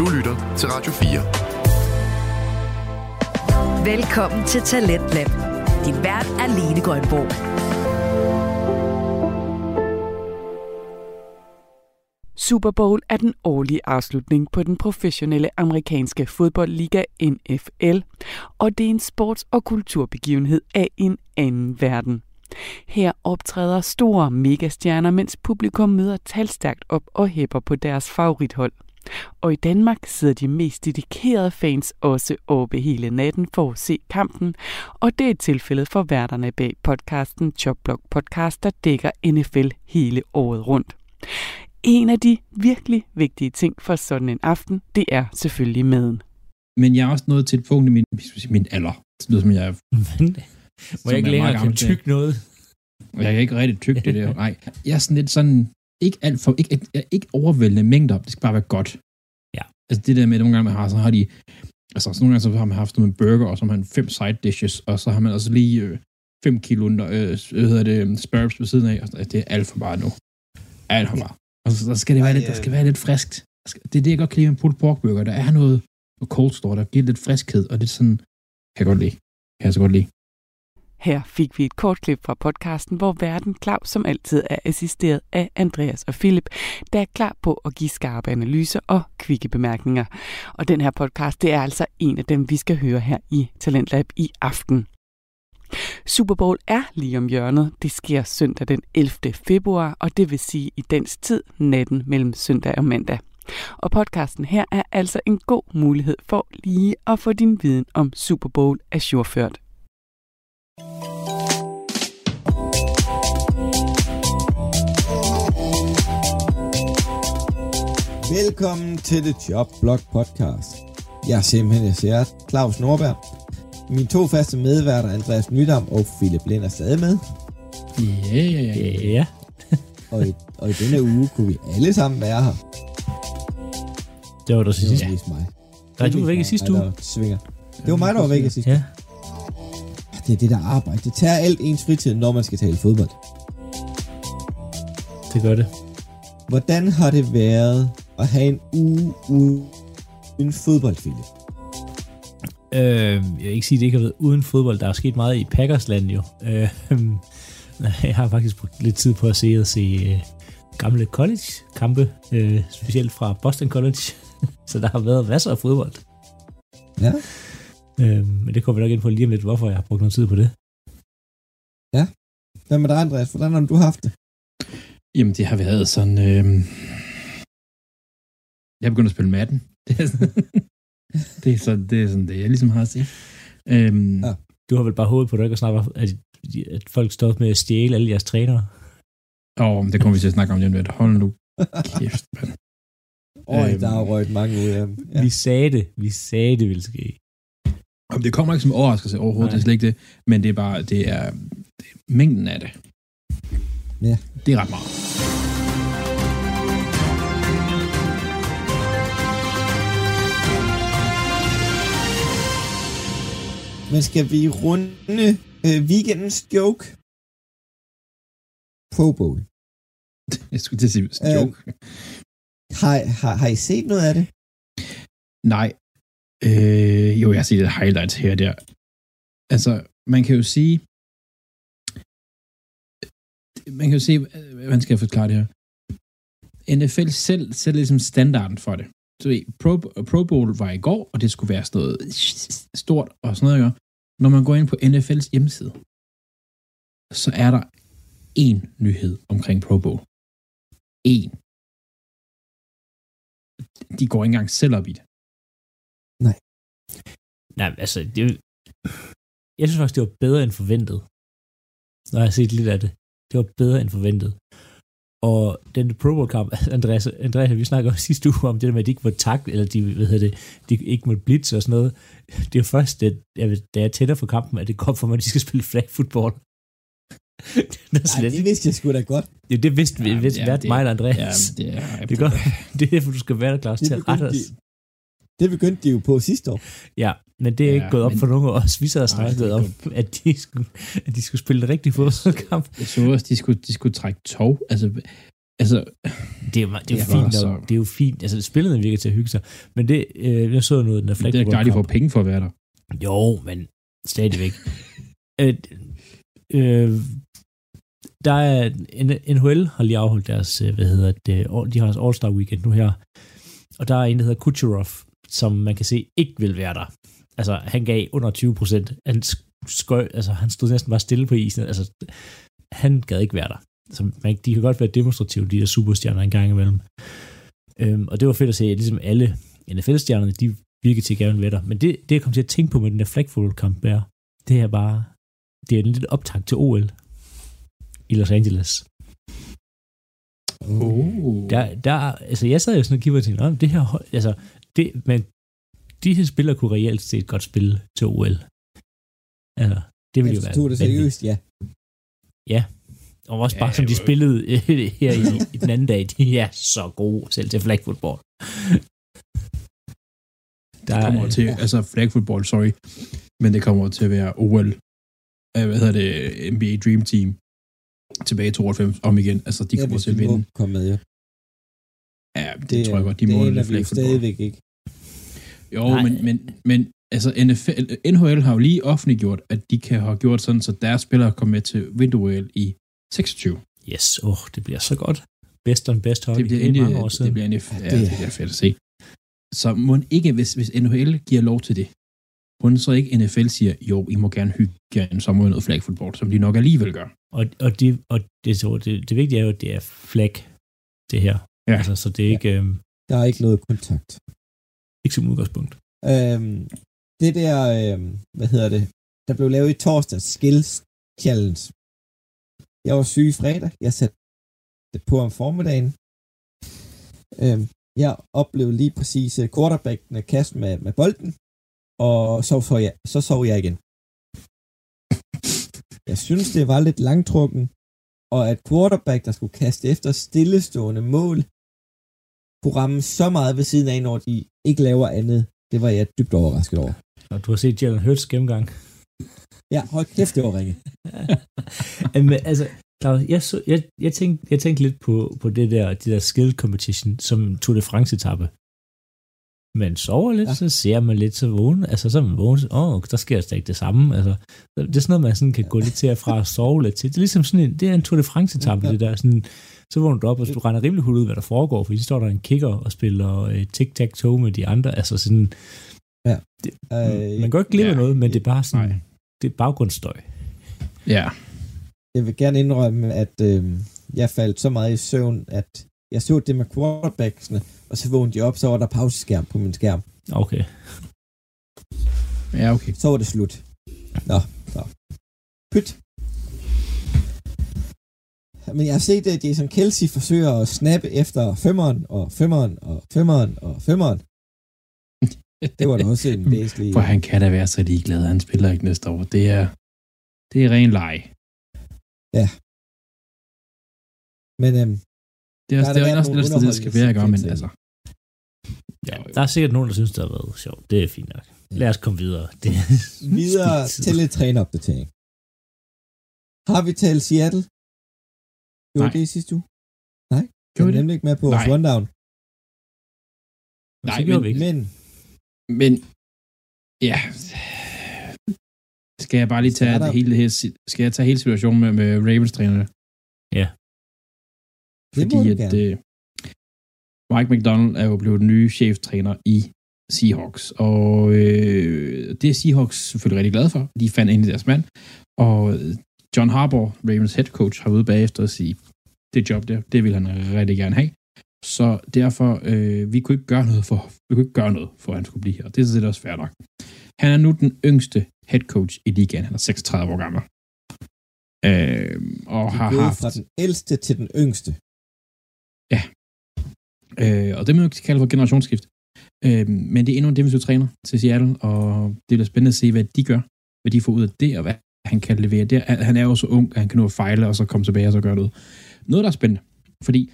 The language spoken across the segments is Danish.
Du lytter til Radio 4. Velkommen til Talentlab. Din vært er Line Grønborg. Super Bowl er den årlige afslutning på den professionelle amerikanske fodboldliga NFL, og det er en sports- og kulturbegivenhed af en anden verden. Her optræder store megastjerner, mens publikum møder talstærkt op og hæpper på deres favorithold. Og i Danmark sidder de mest dedikerede fans også oppe hele natten for at se kampen, og det er tilfældet for værterne bag podcasten Chopblock Podcast, der dækker NFL hele året rundt. En af de virkelig vigtige ting for sådan en aften, det er selvfølgelig maden. Men jeg er også nået til et punkt i min, min alder. Det lyder som, jeg er... Må jeg ikke længere kan tykke noget? Jeg kan ikke rigtig tykke det der. Nej, jeg er sådan lidt sådan, ikke alt for, ikke, ikke, ikke overvældende mængder, det skal bare være godt. Ja. Altså det der med, at nogle gange man har, så har de, altså så nogle gange så har man haft noget med burger, og så har man fem side dishes, og så har man også lige øh, 5 kilo under, øh, hvad hedder det, spurps ved siden af, og det er alt for bare nu. Alt for bare. Og så, så skal det være lidt, der skal være lidt friskt. Det er det, jeg godt kan lide med en pulled pork burger. Der er noget, noget cold store, der giver lidt friskhed, og det er sådan, kan jeg godt lide. Kan jeg så godt lide. Her fik vi et kort klip fra podcasten, hvor verden Claus som altid er assisteret af Andreas og Philip, der er klar på at give skarpe analyser og kvikke bemærkninger. Og den her podcast, det er altså en af dem, vi skal høre her i Talentlab i aften. Super Bowl er lige om hjørnet. Det sker søndag den 11. februar, og det vil sige i dens tid natten mellem søndag og mandag. Og podcasten her er altså en god mulighed for lige at få din viden om Super Bowl ajourført. Velkommen til The Job Blog Podcast. Jeg er simpelthen jeg siger Claus Norberg. Mine to faste medværter, Andreas Nydam og Philip Lind, er stadig med. Ja, ja, ja. Ja. Og i, og i denne uge kunne vi alle sammen være her. Det var der Det sidst. var mest mig. Nej, du var væk i sidste der uge. Svinger. Det var mig, der var væk i sidste Ja. Det er det der arbejde. Det tager alt ens fritid, når man skal tale fodbold. Det gør det. Hvordan har det været at have en uge uden fodbold, Philip? Øh, jeg vil ikke sige, at det ikke har været uden fodbold. Der er sket meget i Packersland jo. Øh, jeg har faktisk brugt lidt tid på at se og se øh, gamle college-kampe, øh, specielt fra Boston College. Så der har været masser af fodbold. Ja. Øh, men det kommer vi nok ind på lige om lidt, hvorfor jeg har brugt noget tid på det. Hvad med dig, Andreas? Hvordan har du haft det? Jamen, det har været sådan... Øh... Jeg er begyndt at spille Madden. Det er sådan, det, er sådan, det er sådan det, jeg ligesom har at sige. Øhm, Ja. Du har vel bare hovedet på, at du ikke har snakket, at, at folk står med at stjæle alle jeres trænere. Åh, men det kommer vi til at snakke om lige om lidt. Hold nu kæft, mand. Øj, Øhm. der har røget mange ud af dem. Ja. Ja. Vi sagde det. Vi sagde det ville ske. Jamen, det kommer ikke som overraskelse overhovedet, Nej. det er slet ikke det. Men det er bare, det er, det er mængden af det. Ja. Det er ret meget. Men skal vi runde øh, weekendens joke? Pro Bowl. Jeg skulle til at sige Øh, joke. Har, har, har I set noget af det? Nej. Øh, jo, jeg har set et highlights her og der. Altså, man kan jo sige... Man kan jo se, hvordan skal jeg forklare det her? NFL selv sætter ligesom standarden for det. Så ved, Pro, Pro Bowl var i går, og det skulle være sådan noget stort og sådan noget. ikke? Når man går ind på NFL's hjemmeside, så er der én nyhed omkring Pro Bowl. En. De går ikke engang selv op i det. Nej, altså, det, jeg synes faktisk, det var bedre end forventet. Når jeg har set lidt af det. Det var bedre end forventet. Og den Pro Bowl kamp, Andreas, Andreas, vi snakker om sidste uge om det der med, at de ikke måtte tak, eller de, hvad hedder det, de ikke måtte blitz og sådan noget. Det er jo først, det, jeg, da jeg tænder for kampen, at det kom for mig, at de skal spille flag football. det, er Nej, slet, det vidste jeg sgu da godt. det, det vidste vi, Jamen, vidste ja, hvert det- mig og Andreas. Ja, det er, det, er godt. det er derfor, du skal være der, Claus, til at rette os. De, det begyndte de jo på sidste år. Ja, men det er Ja, ikke gået op men- for nogen af os. Vi sad og snakkede det om, at de, skulle, at de skulle spille en rigtig fodboldkamp. Jeg så også, de skulle, de skulle trække tog. Altså, Altså, Det er jo, det er jo Det fint, så... det er jo fint. Altså, spillet virker til at hygge sig. Men det, øh, jeg så noget, den der flag det er klart, de får penge for at være der. Jo, men stadigvæk. øh, øh, der er, NHL har lige afholdt deres, øh, hvad hedder det, de har deres All-Star Weekend nu her, og der er en, der hedder Kucherov, som man kan se ikke vil være der. Altså, han gav under 20 procent. Han, skøj, altså, han stod næsten bare stille på isen. Altså, han gad ikke være der. Så man, de kan godt være demonstrative, de der superstjerner en gang imellem. Øhm, og det var fedt at se, at ligesom alle NFL-stjernerne, de virker til gerne være der. Men det, det jeg kom til at tænke på med den der flag kamp der, det er bare, det er en lille optag til OL i Los Angeles. Oh. Der, der, altså jeg sad jo sådan og kiggede og tænkte, "Nå, det her, hold- altså, det, men de her spillere kunne reelt set godt spille til OL. Altså, det ville jo Jeg være tog det seriøst, ja. Og også Ja, bare som de jo. spillede her i, i den anden dag, de er så gode selv til flag football. Der, Det kommer er, til, altså flag football, sorry, men det kommer til at være OL, øh, hvad hedder det, NBA Dream Team, tilbage i 92 om igen. Altså, de Ja, kommer hvis til at vinde. komme med, ja. Ja, det, det tror jeg godt, de det må aner i vi stadigvæk ikke. Jo, Nej. men, men, men altså NFL, NHL har jo lige offentliggjort, at de kan have gjort sådan, så deres spillere kommer med til Winter i 26. yes, åh, oh, det bliver så godt. Best on best hold Det bliver det er endelig, mange år siden. det bliver endelig, ja, det- det bliver fedt at se. Så må ikke, hvis, hvis NHL giver lov til det, må så ikke NFL siger, jo, I må gerne hygge jer en sommer noget flag football, som de nok alligevel gør. Og, og, de, og det, så det, det vigtige er jo, at det er flag, det her. Ja. Altså, så det er Ja. ikke, øhm, Der er ikke noget kontakt. ikke som udgangspunkt. Øhm, det der, øhm, hvad hedder det, der blev lavet i torsdags, Skills Challenge. Jeg var syg i fredag. Jeg satte det på om formiddagen. Øhm, jeg oplevede lige præcis øh, quarterbackene kaste med, med bolden, og så sov, jeg, så sov jeg igen. Jeg synes, det var lidt langtrukken, og at quarterback, der skulle kaste efter stillestående mål, kunne ramme så meget ved siden af, når de ikke laver andet. Det var jeg dybt overrasket over. Og du har set Jalen Hurts gennemgang. Ja, hold kæft, det var ringe. Men altså, Claus, jeg, så, jeg, jeg, tænkte, jeg tænkte lidt på, på det der, det der skill competition, som Tour de France etape. Man sover lidt, Ja. så ser man lidt, så vågen, altså så man vågen, åh, oh, der sker stadig det samme, altså, det er sådan noget, man sådan kan gå lidt til at fra at sove lidt til. Det er ligesom sådan en, det er en Tour de France etape, Ja. det der, sådan, så vågner du op, og du regner rimelig hurtigt ud, hvad der foregår, for så står der en kicker og spiller øh, tic-tac-toe med de andre, altså sådan, Øh, man kan godt glemme ja. noget, men det er bare sådan, Nej. det er baggrundsstøj. Ja, jeg vil gerne indrømme, at øh, jeg faldt så meget i søvn, at jeg så det med quarterbacksene, og så vågnede jeg op, så var der pauseskærm på min skærm. Okay. ja, okay. Så var det slut. Nå, nå. Pyt. Men jeg har set, at Jason Kelsey forsøger at snappe efter femmeren, og femmeren, og femmeren, og femmeren. Det var da også en væsentlig... For han kan da være så ligeglad, han spiller ikke næste år. Det er, det er ren leg. Men øhm, Det er, Der også, har det der er også det, sted, det skal være, ikke? Men altså, Ja, der er sikkert nogen, der synes, det har været sjovt. Det er fint nok. Lad os komme videre. Det er videre til lidt træneopdatering. Har vi talt Seattle? Gjorde Nej. det i sidste uge? Nej, jeg Gjorde er det? nemlig ikke med på Nej. rundown. Men Nej, men- ikke. Men Men, ja. Skal jeg bare lige tage det hele, skal jeg tage hele situationen med, med Ravens trænerne? Ja. det Fordi at gerne. øh, Mike McDonald er jo blevet den nye cheftræner i Seahawks, og øh, det er Seahawks selvfølgelig rigtig glade for. De fandt i deres mand, og John Harbaugh, Ravens head coach, har ude bagefter at sige, det job der, det vil han rigtig gerne have. Så derfor, øh, vi kunne ikke gøre noget for, vi kunne ikke gøre noget for, at han skulle blive her. Det er sådan set også fair nok. Han er nu den yngste head coach i ligaen. Han er 36 år gammel. Øh, og De har haft... fra den ældste til den yngste. Øh, og det må man jo kalde for generationsskift. Øh, men det er endnu en defensiv træner til Seattle, og det bliver spændende at se, hvad de gør, hvad de får ud af det, og hvad han kan levere der. Han er jo så ung, at han kan nå at fejle, og så komme tilbage og så gøre noget. Noget, der er spændende, fordi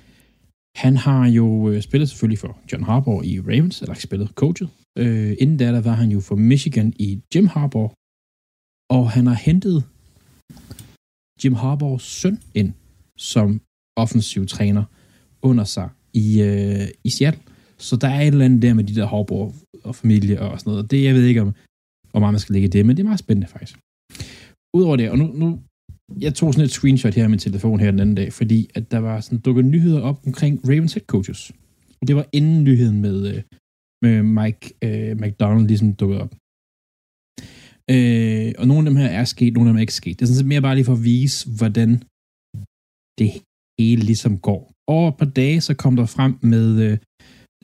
han har jo øh, spillet selvfølgelig for John Harbaugh i Ravens, eller spillet, coachet. Øh, inden da, der var han jo for Michigan i Jim Harbaugh, og han har hentet Jim Harbaughs søn ind som offensiv træner, under sig i, øh, i Seattle. Så der er et eller andet der med de der Harbaugh og familie og sådan noget. Det, jeg ved ikke, om, hvor meget man skal lægge det, men det er meget spændende faktisk. Udover det, og nu, nu jeg tog sådan et screenshot her af min telefon her den anden dag, fordi at der var sådan dukket nyheder op omkring Ravens head coaches. Det var inden nyheden med, øh, med Mike øh, McDonald ligesom dukket op. Øh, og nogle af dem her er sket, nogle af dem er ikke sket. Det er sådan set mere bare lige for at vise, hvordan det hele ligesom går. Over et par dage, så kom der frem med øh,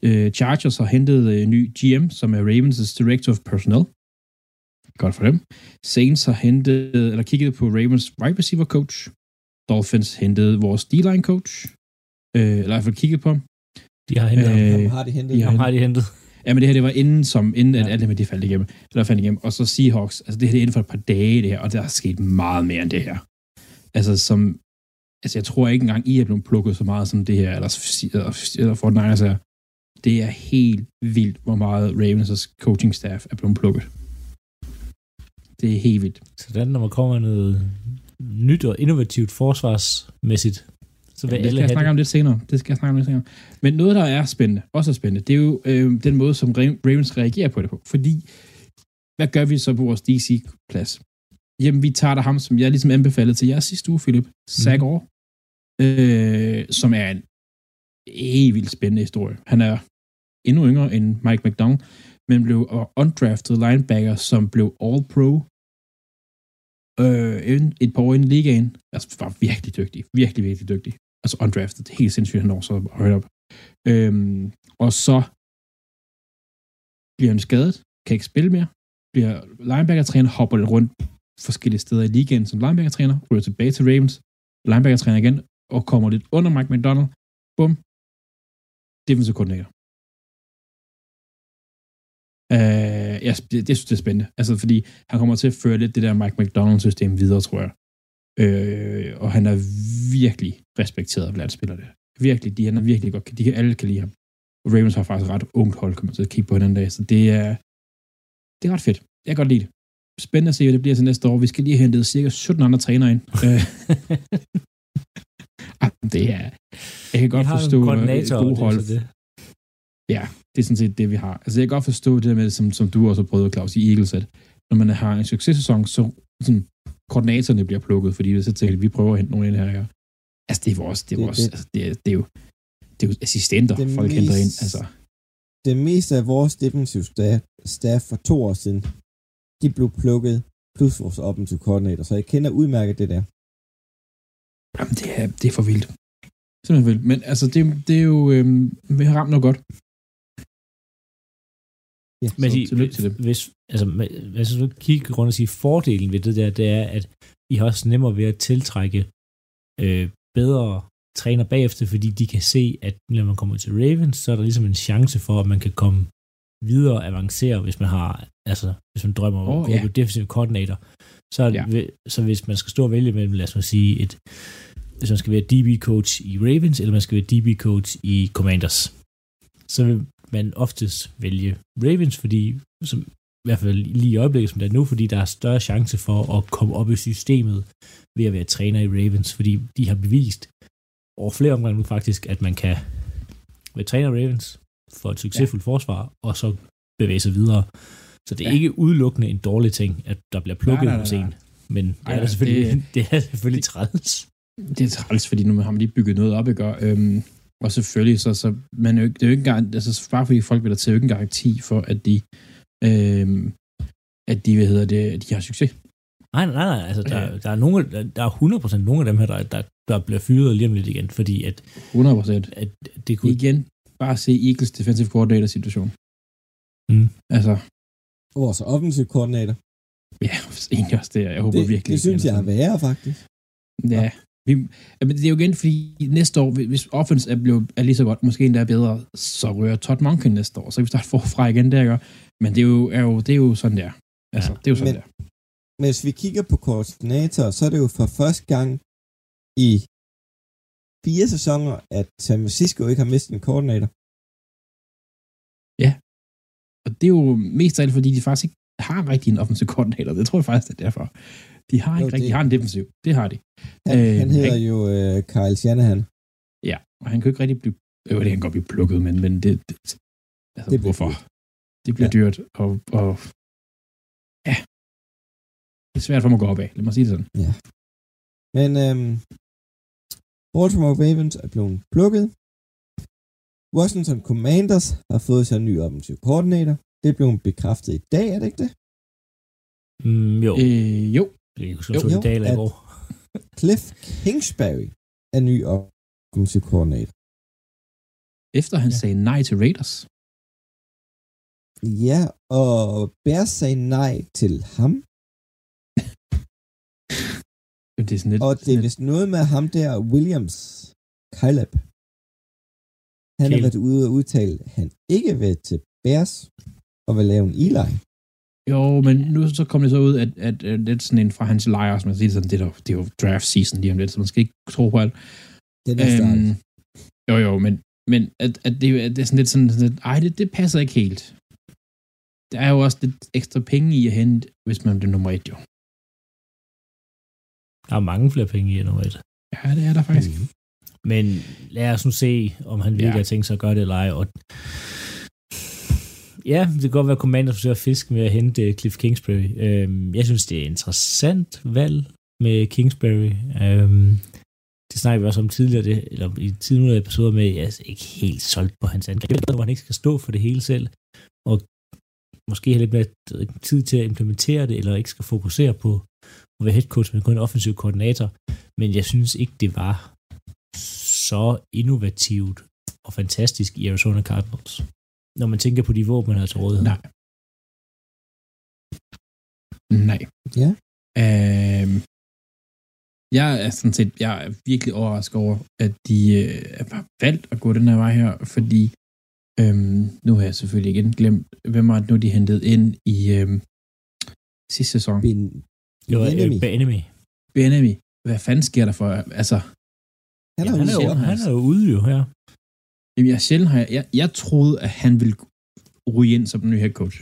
øh Chargers har hentet øh, ny GM, som er Ravens' Director of Personnel. Godt for dem. Saints har hentet, eller kigget på Ravens wide receiver coach. Dolphins hentede vores D-line coach. Øh, eller i hvert fald kigget på ham. De har hentet øh, ham. Har de hentet? De har, har de hentet. Ja, men det her, det var inden, som, inden ja. at alt det med det faldt igennem. Eller faldt igennem. Og så Seahawks, altså det her det er inden for et par dage, det her, og der er sket meget mere end det her. Altså som, altså jeg tror ikke engang, I er blevet plukket så meget som det her, eller, eller, eller Fortnite er. Det er helt vildt, hvor meget Ravens' coaching staff er blevet plukket. Det er helt vildt. Sådan, når man kommer med noget nyt og innovativt forsvarsmæssigt, så vil ja, det alle skal jeg snakke det. om lidt senere. Det skal jeg snakke om lidt senere. Men noget, der er spændende, også er spændende, det er jo øh, den måde, som Ravens reagerer på det på. Fordi, hvad gør vi så på vores DC-plads? Jamen, vi tager der ham, som jeg ligesom anbefalede til jer sidste uge, Philip. Zach mm. øh, som er en helt vildt spændende historie. Han er endnu yngre end Mike McDonald, men blev undrafted linebacker, som blev All-Pro øh, et par år inden ligaen. Altså, var virkelig dygtig. Virkelig, virkelig dygtig. Altså undrafted. Helt sindssygt, han når så højt op. Øhm, og så bliver han skadet, kan ikke spille mere, bliver linebacker-træner, hopper lidt rundt forskellige steder i ligaen som linebacker-træner, ryger tilbage til Ravens, linebacker-træner igen, og kommer lidt under Mike McDonald. Bum. Defensive koordinator. Uh, ja, det, det synes jeg er spændende. Altså, fordi han kommer til at føre lidt det der Mike McDonald-system videre, tror jeg. Uh, og han er virkelig respekteret blandt spillerne. Virkelig, de, han er virkelig godt, de alle kan lide ham. Og Ravens har faktisk ret ungt hold, kommer til at kigge på en anden dag, så det er, det er ret fedt. Jeg kan godt lide det. Spændende at se, hvad det bliver til næste år. Vi skal lige have hentet cirka 17 andre trænere ind. Øh. det er, jeg kan godt forstå et gode hold. Det. Ja, det er sådan set det, vi har. Altså, jeg kan godt forstå det med, som, som du også prøvet, Claus, i Eagles, at når man har en successæson, så sådan, koordinatorerne bliver plukket, fordi så tænker, vi prøver at hente nogen ind her. Ja. Altså, det er vores, det er vores, det, det, altså, det, er, det, er jo, det er jo assistenter, det folk mest, henter ind. Altså. Det meste af vores defensive staff, staff for to år siden, de blev plukket, plus vores offensive koordinator, så jeg kender udmærket det der. Jamen, det er, det er for vildt. Simpelthen vildt. Men altså, det, det er jo, øhm, vi har ramt noget godt. Ja, men så, tillykke til det. Hvis, altså, hvis du kigger rundt og sige, fordelen ved det der, det er, at I har også nemmere ved at tiltrække øh, bedre træner bagefter, fordi de kan se, at når man kommer til Ravens, så er der ligesom en chance for, at man kan komme videre og avancere, hvis man har, altså, hvis man drømmer om oh, at gå ja. defensive coordinator. Så, ja. så hvis man skal stå og vælge mellem, lad os sige, et, hvis man skal være DB-coach i Ravens, eller man skal være DB-coach i Commanders, så vil man oftest vælge Ravens, fordi som, i hvert fald lige i øjeblikket, som det er nu, fordi der er større chance for at komme op i systemet ved at være træner i Ravens, fordi de har bevist over flere omgange nu faktisk, at man kan være træner i Ravens for et succesfuldt ja. forsvar, og så bevæge sig videre. Så det er ja. ikke udelukkende en dårlig ting, at der bliver plukket nej, nej, nej, nej. en. Men det Ej, er, selvfølgelig, det, det er selvfølgelig træls. Det er træls, fordi nu har man lige bygget noget op, ikke? Og, øhm, og selvfølgelig, så, så man er jo, det er jo ikke engang, altså bare fordi folk vil der til, jo ikke en garanti for, at de, øhm, at de, hvad hedder det, de har succes. Nej, nej, nej, altså der, der, er nogle, der er 100% nogle af dem her, der, der, der bliver fyret lige om lidt igen, fordi at... 100%. At det kunne... Igen, bare se Eagles defensive coordinator situation. Mm. Altså... Vores offensive koordinator. Ja, egentlig også det. Jeg håber det, virkelig... Det synes jeg er værre, faktisk. Ja, vi, men det er jo igen, fordi næste år, hvis offense er, blevet, er lige så godt, måske endda bedre, så rører Todd Monken næste år, så kan vi starte forfra igen der, gør. Men det er jo, er jo, det er jo sådan der. Altså, ja. det er jo sådan men, der. Men hvis vi kigger på koordinator, så er det jo for første gang i fire sæsoner, at San Francisco ikke har mistet en koordinator. Ja. Og det er jo mest af alt, fordi de faktisk ikke har rigtig en offensiv koordinator. Det tror jeg faktisk, det er derfor. De har ikke jo, rigtig, det... de har en defensiv. Det har de. Han, øh, han hedder ikke? jo uh, Kyle Shanahan. Ja, og han kan jo ikke rigtig blive... Jo, det kan godt blive plukket, men, men det... det altså, Det det bliver hvorfor? dyrt. Det bliver Ja. ja. dyrt, og, og... Ja. Det er svært for mig at gå op af. Lad mig sige det sådan. Men øhm, Baltimore Ravens er blevet plukket. Washington Commanders har fået sig en ny offensiv koordinator. Det er blevet bekræftet i dag, er det ikke det? Mm, jo, Øh, jo. Det er jo jo, så i dag eller i går. Cliff Kingsbury er ny offensiv koordinator. Efter han Ja. sagde nej til Raiders. Ja, og Bears sagde nej til ham. Det er sådan lidt... Og det er vist noget med ham der, Williams, Caleb. Han har Caleb. været ude og udtale, at han ikke vil til Bears og vil lave en Eli. Jo, men nu så kom det så ud, at, at, at det er sådan en fra hans lejre, som man siger sådan, det er, jo, det er jo draft season lige om lidt, så man skal ikke tro på alt. Den er. Øhm, jo, jo, men, men at, at det, at det er sådan lidt sådan, lidt, ej, det, det passer ikke helt. Der er jo også lidt ekstra penge i at hente, hvis man bliver nummer et, jo. Der er mange flere penge i endnu et. Ja, det er der faktisk. Mhm. Men lad os nu se, om han virkelig Ja. har tænkt sig at gøre det eller ej. Og ja, det kan godt være, at Commander forsøger at fiske med at hente øh, Cliff Kingsbury. Øhm, jeg synes, det er et interessant valg med Kingsbury. Øhm, det snakker vi også om tidligere, det, eller i tidligere episoder med, at jeg er ikke helt solgt på hans angreb. Jeg ved, hvor han ikke skal stå for det hele selv, og måske have lidt mere tid til at implementere det, eller ikke skal fokusere på at være head coach, men kun en offensiv koordinator. Men jeg synes ikke, det var så innovativt og fantastisk i Arizona Cardinals. Når man tænker på de våben, man har til rådighed. Nej. Nej. Ja. Øhm, jeg er sådan set, jeg er virkelig overrasket over, at de øh, har valgt at gå den her vej her, fordi øhm, nu har jeg selvfølgelig igen glemt, hvem var det nu, de hentede ind i øhm, sidste sæson. Bin, Det var Enemy. øh, Enemy. Benemy. Hvad fanden sker der for? Altså, Han Ja, er han, er jo, ude. han er jo ude jo her. Jamen, jeg sjældent har jeg, jeg, jeg troede, at han ville ryge ind som den nye head coach.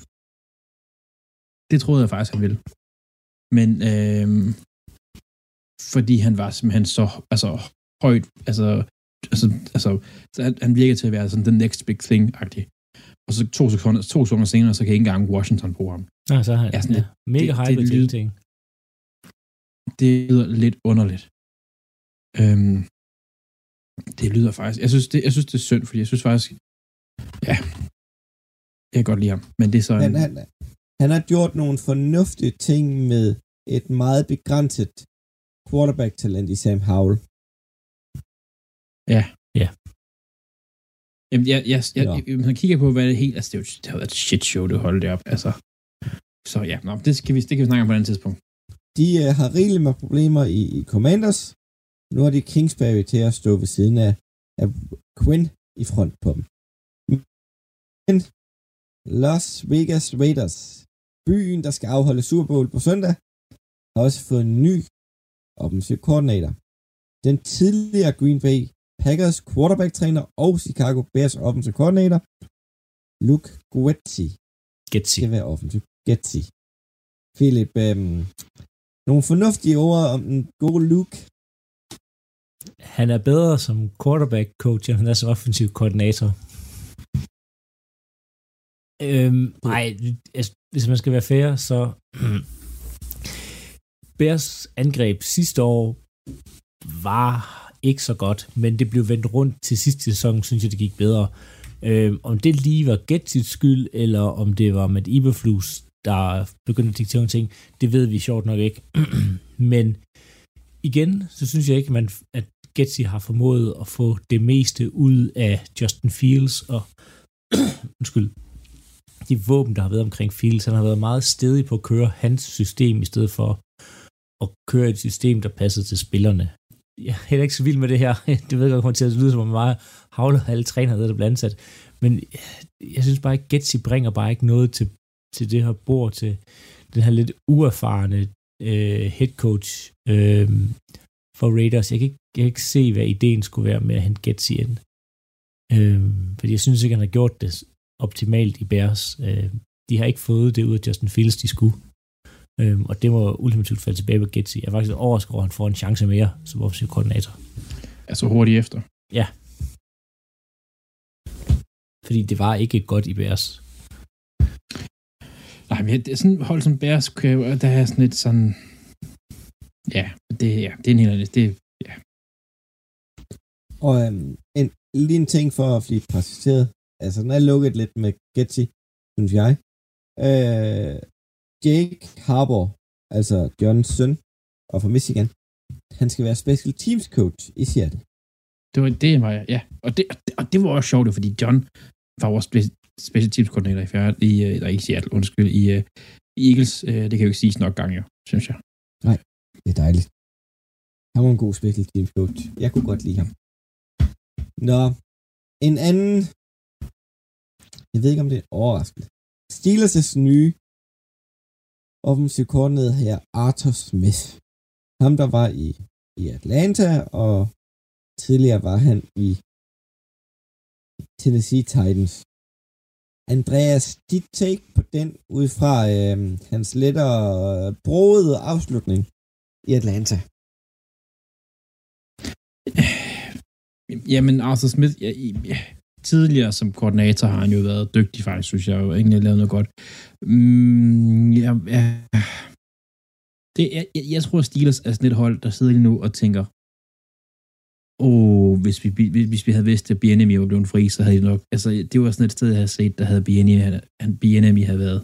Det troede jeg faktisk, han ville. Men øhm, fordi han var simpelthen så altså, højt, altså, altså, altså så han, han virker til at være sådan the next big thing-agtig. Og så to sekunder, to sekunder senere, så kan ikke engang Washington bruge ham. Nej, så er han Ja, sådan ja, mega det- hype det til ting. Det lyder lidt underligt. Øhm, det lyder faktisk, jeg synes det, jeg synes, det er synd, fordi jeg synes faktisk, ja, jeg kan godt lide ham, men det er så en, Han, han, han har gjort nogle fornuftige ting med et meget begrænset quarterback-talent i Sam Howell. Jamen, jeg, jeg, jeg, Ja. jeg, man kigger på, hvad det helt... Altså, det, er jo, det har været et shit show, det holdt det op. Altså. Så ja, nå, det, skal vi, det kan vi snakke om på et andet tidspunkt. De uh, har rigeligt med problemer i, i Commanders. Nu har de Kingsbury til at stå ved siden af, af Quinn i front på dem. Men Las Vegas Raiders, byen, der skal afholde Super Bowl på søndag, har også fået en ny offensiv koordinator. Den tidligere Green Bay Packers quarterback-træner og Chicago Bears offensiv koordinator, Luke Guetzi, Getsy. skal være offensiv. Guetzi. Philip, øhm, nogle fornuftige ord om den gode Luke. Han er bedre som quarterback coach, end han er som offensiv koordinator. Øhm, nej, altså, hvis man skal være fair, så Bears angreb sidste år var ikke så godt, men det blev vendt rundt til sidste sæson, synes jeg, det gik bedre. Øhm, om det lige var Getsits skyld, eller om det var med Iberflus, der begyndte at diktere nogle ting, det ved vi sjovt nok ikke. men igen, så synes jeg ikke, man, at Getsy har formået at få det meste ud af Justin Fields og undskyld, de våben, der har været omkring Fields. Han har været meget stedig på at køre hans system, i stedet for at køre et system, der passede til spillerne. Jeg er heller ikke så vild med det her. Det ved jeg godt, kommer til at lyde som om meget havler alle træner, der bliver ansat. Men jeg synes bare ikke, Getsi bringer bare ikke noget til, til det her bord, til den her lidt uerfarne øh, head coach øh, for Raiders. Jeg kan, ikke, jeg kan ikke se, hvad ideen skulle være med at hente Getsy ind. Øh, fordi jeg synes ikke, han har gjort det optimalt i Bears. Øh, de har ikke fået det ud af Justin Fields, de skulle. Øh, og det må ultimativt falde tilbage på Getsy. Jeg er faktisk overrasket over, at han får en chance mere som offensiv koordinator. Altså hurtigt efter. Fordi det var ikke godt i Bears. Nej, men det er sådan hold som Bears, der er sådan lidt sådan... Ja, det, ja, det er en helt anden... Det, Og øhm, en, lige en ting for at blive præciseret. Altså, den er lukket lidt med Getty, synes jeg. Øh, Jake Harbour, altså Johns søn, og fra Michigan, han skal være special teams coach i Seattle. det var det, var ja. Og det, og det, og det var også sjovt, fordi John var vores spe- special teams koordinator i, fjerde, i, øh, der ikke i Seattle, undskyld, i, øh, i Eagles. Øh, det kan jo ikke siges nok gange, jo, synes jeg. Det er dejligt. Han var en god special teams coach. Jeg kunne godt lide ham. Nå, en anden... Jeg ved ikke, om det er overraskende. Steelers' nye offensiv koordinator her, Arthur Smith. Ham, der var i, i Atlanta, og tidligere var han i Tennessee Titans. Andreas, dit take på den, ud fra øhm, øh, hans lettere broede afslutning i Atlanta. Jamen, Arthur Smith, ja, ja, tidligere som koordinator har han jo været dygtig, faktisk, synes jeg jo. Egentlig lavet noget godt. Mm, ja, ja. Det, jeg, jeg, jeg tror, Steelers er sådan et hold, der sidder lige nu og tænker, åh, oh, hvis vi, hvis, hvis vi havde vidst, at Bienemy var blevet fri, så havde de nok... Altså, det var sådan et sted, jeg havde set, der havde Bienemy, han, han, havde været.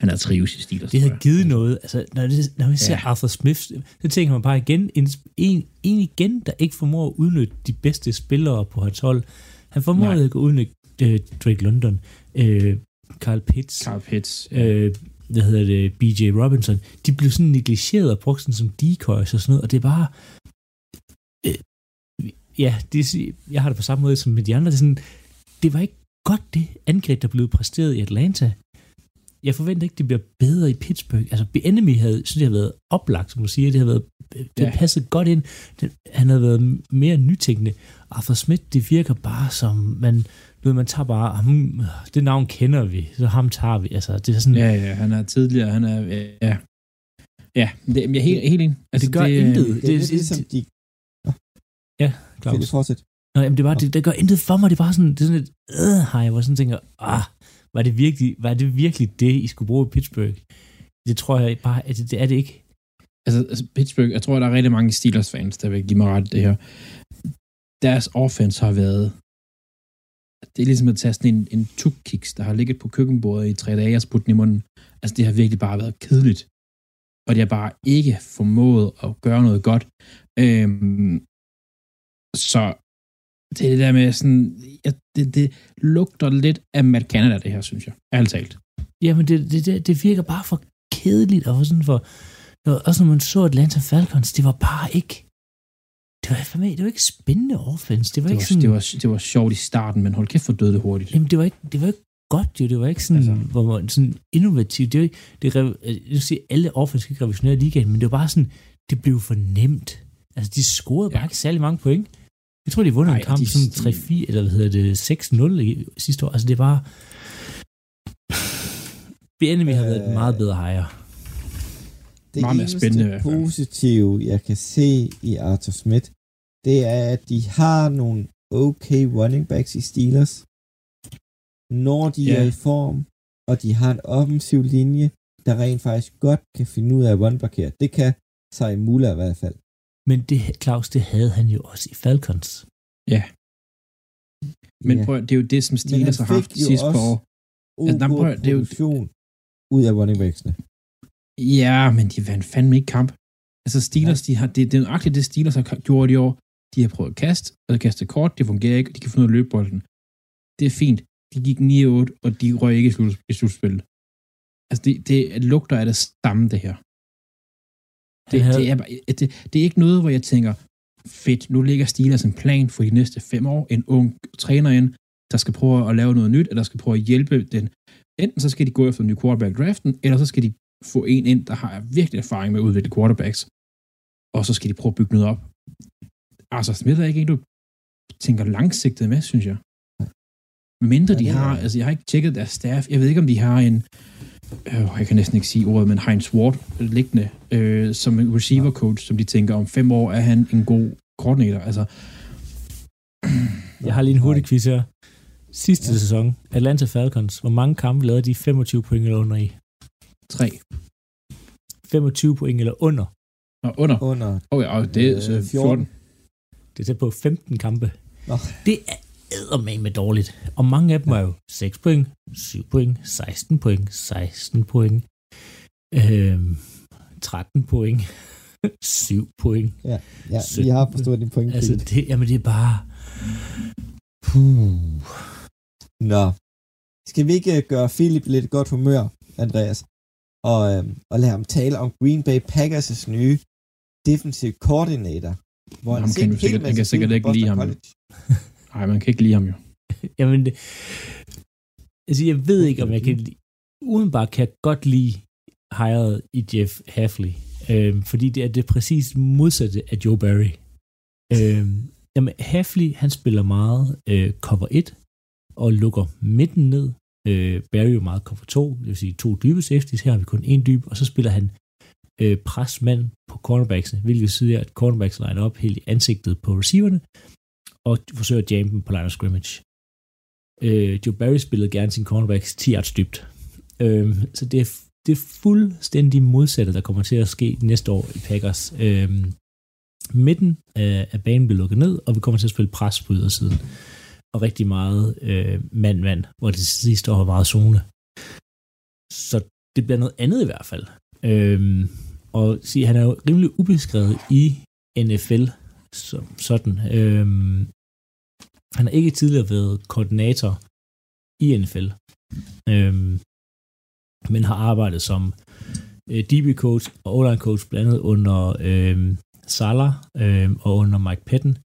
Han har trives i Steelers. Det havde jeg. givet noget. Altså, når, det, når vi ser Ja. Arthur Smith, så tænker man bare igen, en, en, en igen, der ikke formår at udnytte de bedste spillere på hans hold. Han formår ikke at udnytte øh, Drake London, øh, Carl Pitts, Carl Pitts. øh, hvad hedder det, BJ Robinson. De blev sådan negligeret og brugt sådan som decoys og sådan noget, og det er bare... Øh, ja, det, jeg har det på samme måde som med de andre. Det, er sådan, det var ikke godt, det angreb, der blev præsteret i Atlanta. Jeg forventer ikke, det bliver bedre i Pittsburgh. Altså, Enemy havde, synes jeg, havde været oplagt, som du siger. Det har været, det Ja. passet godt ind. Det, han havde været mere nytænkende. Arthur Smith, det virker bare som, man, du ved, man tager bare, ham, det navn kender vi, så ham tager vi. Altså, det er sådan, Ja, ja, han er tidligere, han er... Ja, ja det, jeg er helt, helt enig. Altså, det gør intet. Det, det er lidt ligesom de... Claus. Vil du fortsætte? Nå, jamen, det, var, det, det gør intet for mig. Det bare sådan, det er sådan et, øh, hej, hvor jeg sådan tænker, ah, var det, virkelig, var det virkelig det, I skulle bruge i Pittsburgh? Det tror jeg bare, at det, det er det ikke. Altså, altså, Pittsburgh, jeg tror, der er rigtig mange Steelers-fans, der vil give mig ret det her. Deres offense har været... Det er ligesom at tage sådan en, en tuk-kiks, der har ligget på køkkenbordet i tre dage og spudt den i munden. Altså, det har virkelig bare været kedeligt. Og det har bare ikke formået at gøre noget godt. Øhm, så det er det der med sådan... jeg det, det lugter lidt af Matt Canada, det her, synes jeg. Ærligt talt. Jamen, det, det, det, det virker bare for kedeligt, og for sådan for, og også når man så Atlanta Falcons, det var bare ikke, det var, mig, det var ikke spændende offense. Det var, Det ikke var, sådan, det, var, det var sjovt i starten, men hold kæft for døde det hurtigt. Jamen, det var ikke, det var ikke godt jo. Det var ikke sådan, Altså. hvor man, sådan innovativt. Det jo ikke, det er, jeg vil sige, alle offense skal ikke revolutionere ligaen, men det var bare sådan, det blev for nemt. Altså, de scorede bare Ja. ikke særlig mange point. Jeg tror, de vundet en kamp de- sådan 3-4, eller hvad hedder det, 6-0 i- sidste år. Altså, det var... Enemy har været et Øh, meget bedre hejre. Det Meget mere spændende positive, jeg kan se i Arthur Smith, det er, at de har nogle okay running backs i Steelers, når de Ja. er i form, og de har en offensiv linje, der rent faktisk godt kan finde ud af at run-blokere. Det kan sig Muller i hvert fald. Men det, Claus, det havde han jo også i Falcons. Men Ja. prøv, at- det er jo det, som Steelers har haft sidste par år. Altså, nej, prøv at- det er jo- ud af running backsene. Ja, men de vandt fandme ikke kamp. Altså Steelers, de har, det, det er nøjagtigt det, Steelers har gjort i år. De har prøvet at kaste, og kaste kort, det fungerer ikke, og de kan finde ud af at løbe bolden. Det er fint. De gik 9-8, og de røg ikke i slutspillet. Altså, det, det lugter af det samme, det her. Det, havde- det, er, det, det er ikke noget, hvor jeg tænker, fedt, nu ligger Steelers en plan for de næste fem år, en ung træner ind, der skal prøve at lave noget nyt, eller skal prøve at hjælpe den. Enten så skal de gå efter en ny quarterback draften, eller så skal de få en ind, der har virkelig erfaring med at udvikle quarterbacks, og så skal de prøve at bygge noget op. Altså, Smith er ikke en, du tænker langsigtet med, synes jeg. Mindre de har, altså jeg har ikke tjekket deres staff, jeg ved ikke, om de har en, øh, jeg kan næsten ikke sige ordet, men Heinz Ward liggende, øh, som en receiver coach, som de tænker, om fem år er han en god koordinator. Altså, Jeg har lige en hurtig quiz her. Sidste Ja. sæson, Atlanta Falcons, hvor mange kampe lavede de 25 point eller under i? 3. 25 point eller under. Og under. Under Åh ja, og det er Øh, så 14. 14. Det er tæt på 15 kampe. Nå. Det er med dårligt. Og mange af dem er jo 6 point, 7 point, 16 point, 16 point, øhm, 13 point, 7 point. Ja, vi Sytten. har forstået din point. Altså, det, jamen det er bare... Puh. Nå. Skal vi ikke øh, gøre Philip lidt godt humør, Andreas? Og, øhm, og lade ham tale om Green Bay Packers' nye defensive coordinator. Hvor Ham set kan sikkert- han kan sikkert ikke på lide ham. Nej, man kan ikke lide ham jo. Jamen, det, altså, jeg ved ikke, om jeg kan lide... Udenbart kan jeg godt lide hired i Jeff Hafley, øhm, fordi det er det præcis modsatte af Joe Barry. Øhm, jamen, Hafley, han spiller meget øh, cover 1 og lukker midten ned. Øh, Barry jo meget cover 2, det vil sige to dybe safeties. Her har vi kun en dyb, og så spiller han øh, presmand på cornerbacksene, hvilket betyder, at cornerbacks liner op helt i ansigtet på receiverne, og forsøger at jamme dem på line of scrimmage. Øh, Joe Barry spillede gerne sin cornerbacks 10 yards dybt. Øh, så det er, det er fuldstændig modsatte, der kommer til at ske næste år i Packers. Øh, midten af, af banen bliver lukket ned, og vi kommer til at spille pres på ydersiden. Og rigtig meget øh, mand-mand, hvor det sidste år var meget zone. Så det bliver noget andet i hvert fald. Øhm, og sige, han er jo rimelig ubeskrevet i NFL som sådan. Øhm, han har ikke tidligere været koordinator i NFL, øhm, men har arbejdet som øh, DB-coach og online coach blandt andet under øhm, Salah øhm, og under Mike Patton.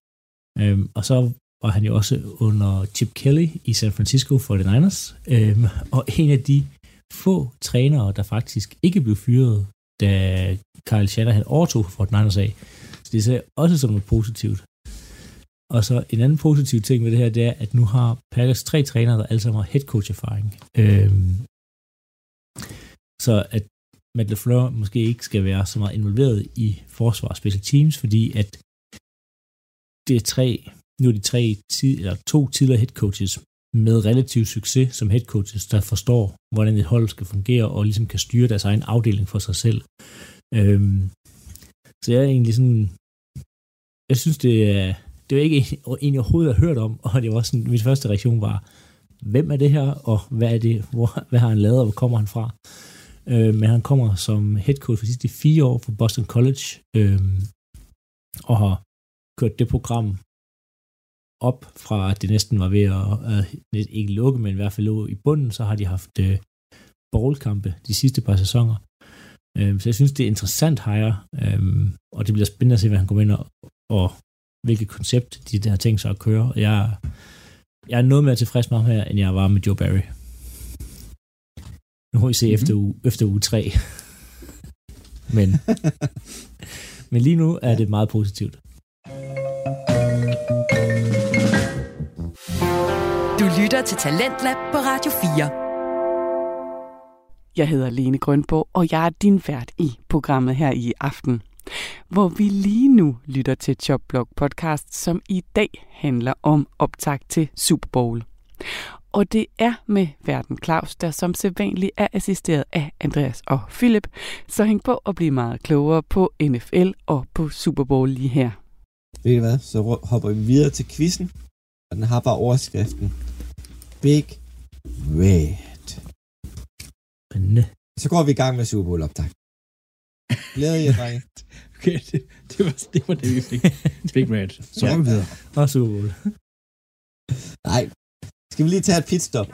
Øhm, og så var han jo også under Chip Kelly i San Francisco 49ers. Øhm, og en af de få trænere, der faktisk ikke blev fyret, da Kyle Shanahan overtog for 49ers af. Så det ser også som noget positivt. Og så en anden positiv ting ved det her, det er, at nu har Packers tre trænere, der alle sammen har head coach erfaring. Øhm, så at Matt LaFleur måske ikke skal være så meget involveret i forsvar og special teams, fordi at det er tre, nu er de tre, tid, eller to tidligere head coaches med relativ succes som head coaches, der forstår, hvordan et hold skal fungere, og ligesom kan styre deres egen afdeling for sig selv. Øhm, så jeg er egentlig sådan, jeg synes, det er, det var ikke en, jeg overhovedet har hørt om, og det var sådan, min første reaktion var, hvem er det her, og hvad er det, hvor, hvad har han lavet, og hvor kommer han fra? Øh, men han kommer som head coach for de sidste fire år fra Boston College, øh, og har kørt det program op fra, at det næsten var ved at, at ikke lukke, men i hvert fald lå i bunden, så har de haft øh, bowlkampe de sidste par sæsoner. Øh, så jeg synes, det er interessant hejre, øh, og det bliver spændende at se, hvad han kommer ind og, og hvilket koncept de der tænkt sig at køre. Og Jeg, jeg er noget mere tilfreds med ham her, end jeg var med Joe Barry. Nu må vi se mm-hmm. efter, uge, efter uge 3. men, men lige nu er det meget positivt. Du lytter til Talentlab på Radio 4. Jeg hedder Lene Grønborg, og jeg er din vært i programmet her i aften, hvor vi lige nu lytter til Chopblog podcast, som i dag handler om optag til Super Bowl. Og det er med verden Claus, der som sædvanligt er assisteret af Andreas og Philip, så hæng på at blive meget klogere på NFL og på Super Bowl lige her. Ved I hvad? Så hopper vi videre til quizzen, og den har bare overskriften Big Red. Så går vi i gang med Super Bowl optag. Glæder jer, drenge. Okay, det, det, var, det var det, vi fik. Big Red. Så går vi videre. Og Super Bowl. Nej. Skal vi lige tage et pitstop?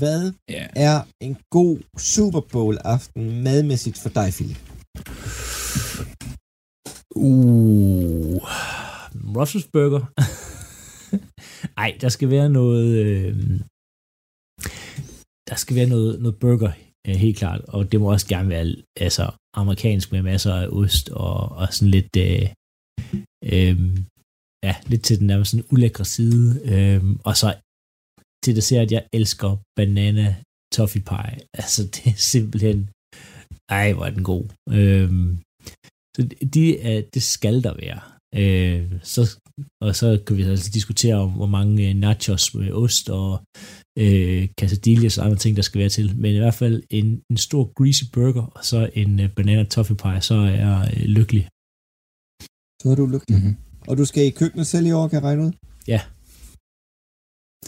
Hvad Ja. er en god Super Bowl aften madmæssigt for dig, Philip? Uh, Russell's Burger. Ej, der skal være noget... Øh, der skal være noget, noget burger, øh, helt klart. Og det må også gerne være altså, amerikansk med masser af ost og, og sådan lidt... Øh, øh, ja, lidt til den nærmest sådan ulækre side. Øh, og så til det ser, at jeg elsker banana toffee pie. Altså, det er simpelthen... Ej, hvor er den god. Øh, så de, øh, det skal der være. Øh, så, og så kan vi altså diskutere om, hvor mange øh, nachos med ost og øh, quesadillas og andre ting, der skal være til. Men i hvert fald en, en stor greasy burger, og så en øh, banana toffee pie, så er jeg øh, lykkelig. Så er du lykkelig. Mm-hmm. Og du skal i køkkenet selv i år, kan jeg regne ud? Ja,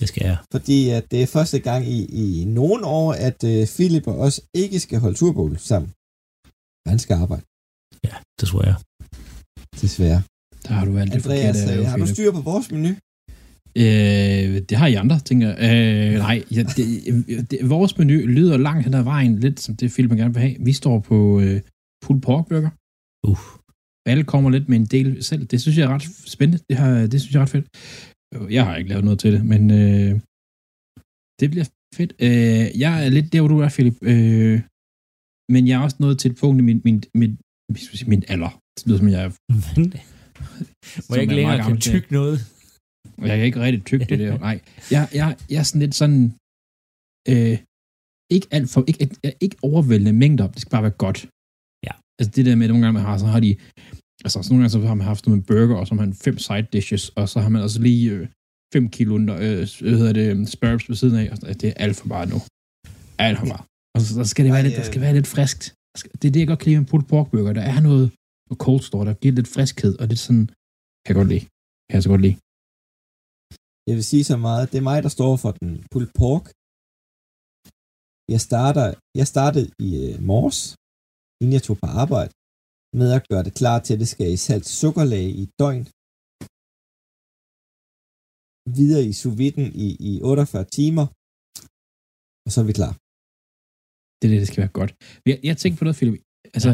det skal jeg. Fordi at det er første gang i, i nogle år, at uh, Philip og os ikke skal holde turbål sammen. Han skal arbejde, Ja, det tror jeg. desværre. Der har du valgt det Andreas, forkerte. øh, har du styr på vores menu? Øh, det har I andre, tænker jeg. Øh, nej, ja, det, det, vores menu lyder langt hen ad vejen, lidt som det film, man gerne vil have. Vi står på øh, pulled pork burger. Uh. Alle kommer lidt med en del selv. Det synes jeg er ret spændende. Det, har, det synes jeg er ret fedt. Øh, Jeg har ikke lavet noget til det, men øh, det bliver fedt. Øh, jeg er lidt der, hvor du er, Philip. Øh, men jeg er også nået til et punkt i min, min, min, min, min alder. Det lyder som, jeg er må jeg ikke længere kan tygge noget? Og jeg kan ikke rigtig tykke det der. Nej, jeg, jeg, jeg er sådan lidt sådan, øh, ikke alt for, ikke, ikke, ikke overvældende mængder, det skal bare være godt. Ja. Altså det der med, at nogle gange man har, så har de, altså så nogle gange så har man haft noget med burger, og så har man fem side dishes, og så har man altså lige øh, fem kilo under, øh, hvad hedder det, spurps ved siden af, og sådan, det er alt for meget nu. Alt for meget. Og så der skal det være Ej, lidt, der øh. skal være lidt friskt. Det er det, jeg godt kan lide med en pulled pork burger. Der er noget, noget cold store, der giver lidt friskhed, og det er sådan, kan jeg godt lide. Kan jeg så godt lide. Jeg vil sige så meget. Det er mig, der står for den pulled pork. Jeg, starter, jeg startede i øh, morges, inden jeg tog på arbejde, med at gøre det klar til, at det skal i salt sukkerlag i et døgn. Videre i sous i, i 48 timer, og så er vi klar. Det er det, det skal være godt. Jeg, jeg tænkte på noget, Philip. Altså,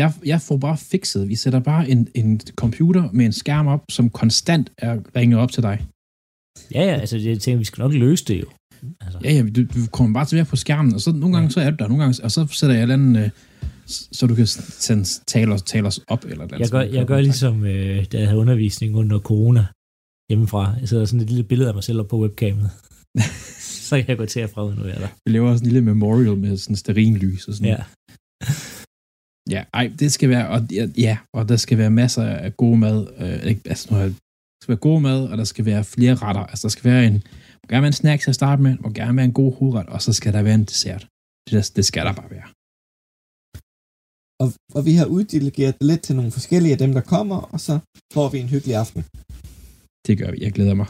jeg, jeg får bare fikset. Vi sætter bare en, en computer med en skærm op, som konstant er ringet op til dig. Ja, ja, altså jeg tænker, vi skal nok løse det jo. Altså, Ja, ja, du, du kommer bare tilbage på skærmen, og så nogle gange så er du der, nogle gange, og så sætter jeg et eller andet, øh, så du kan sende, tale, os, tale os op, eller et eller andet. jeg, gør, jeg gør ligesom, øh, da jeg havde undervisning under corona hjemmefra. Jeg sidder sådan et lille billede af mig selv op på webcamet. så kan jeg gå til at frede, nu er jeg der. Vi laver også en lille memorial med sådan sterinlys og sådan Ja. Ja, ej, det skal være, og, ja, ja, og der skal være masser af god mad. Øh, ikke, altså, nu har jeg- der skal være god mad, og der skal være flere retter. Altså, der skal være en, må gerne være en snack til at starte med, må gerne være en god hovedret, og så skal der være en dessert. Det, der, det skal der bare være. Og, og vi har uddelegeret det lidt til nogle forskellige af dem, der kommer, og så får vi en hyggelig aften. Det gør vi. Jeg glæder mig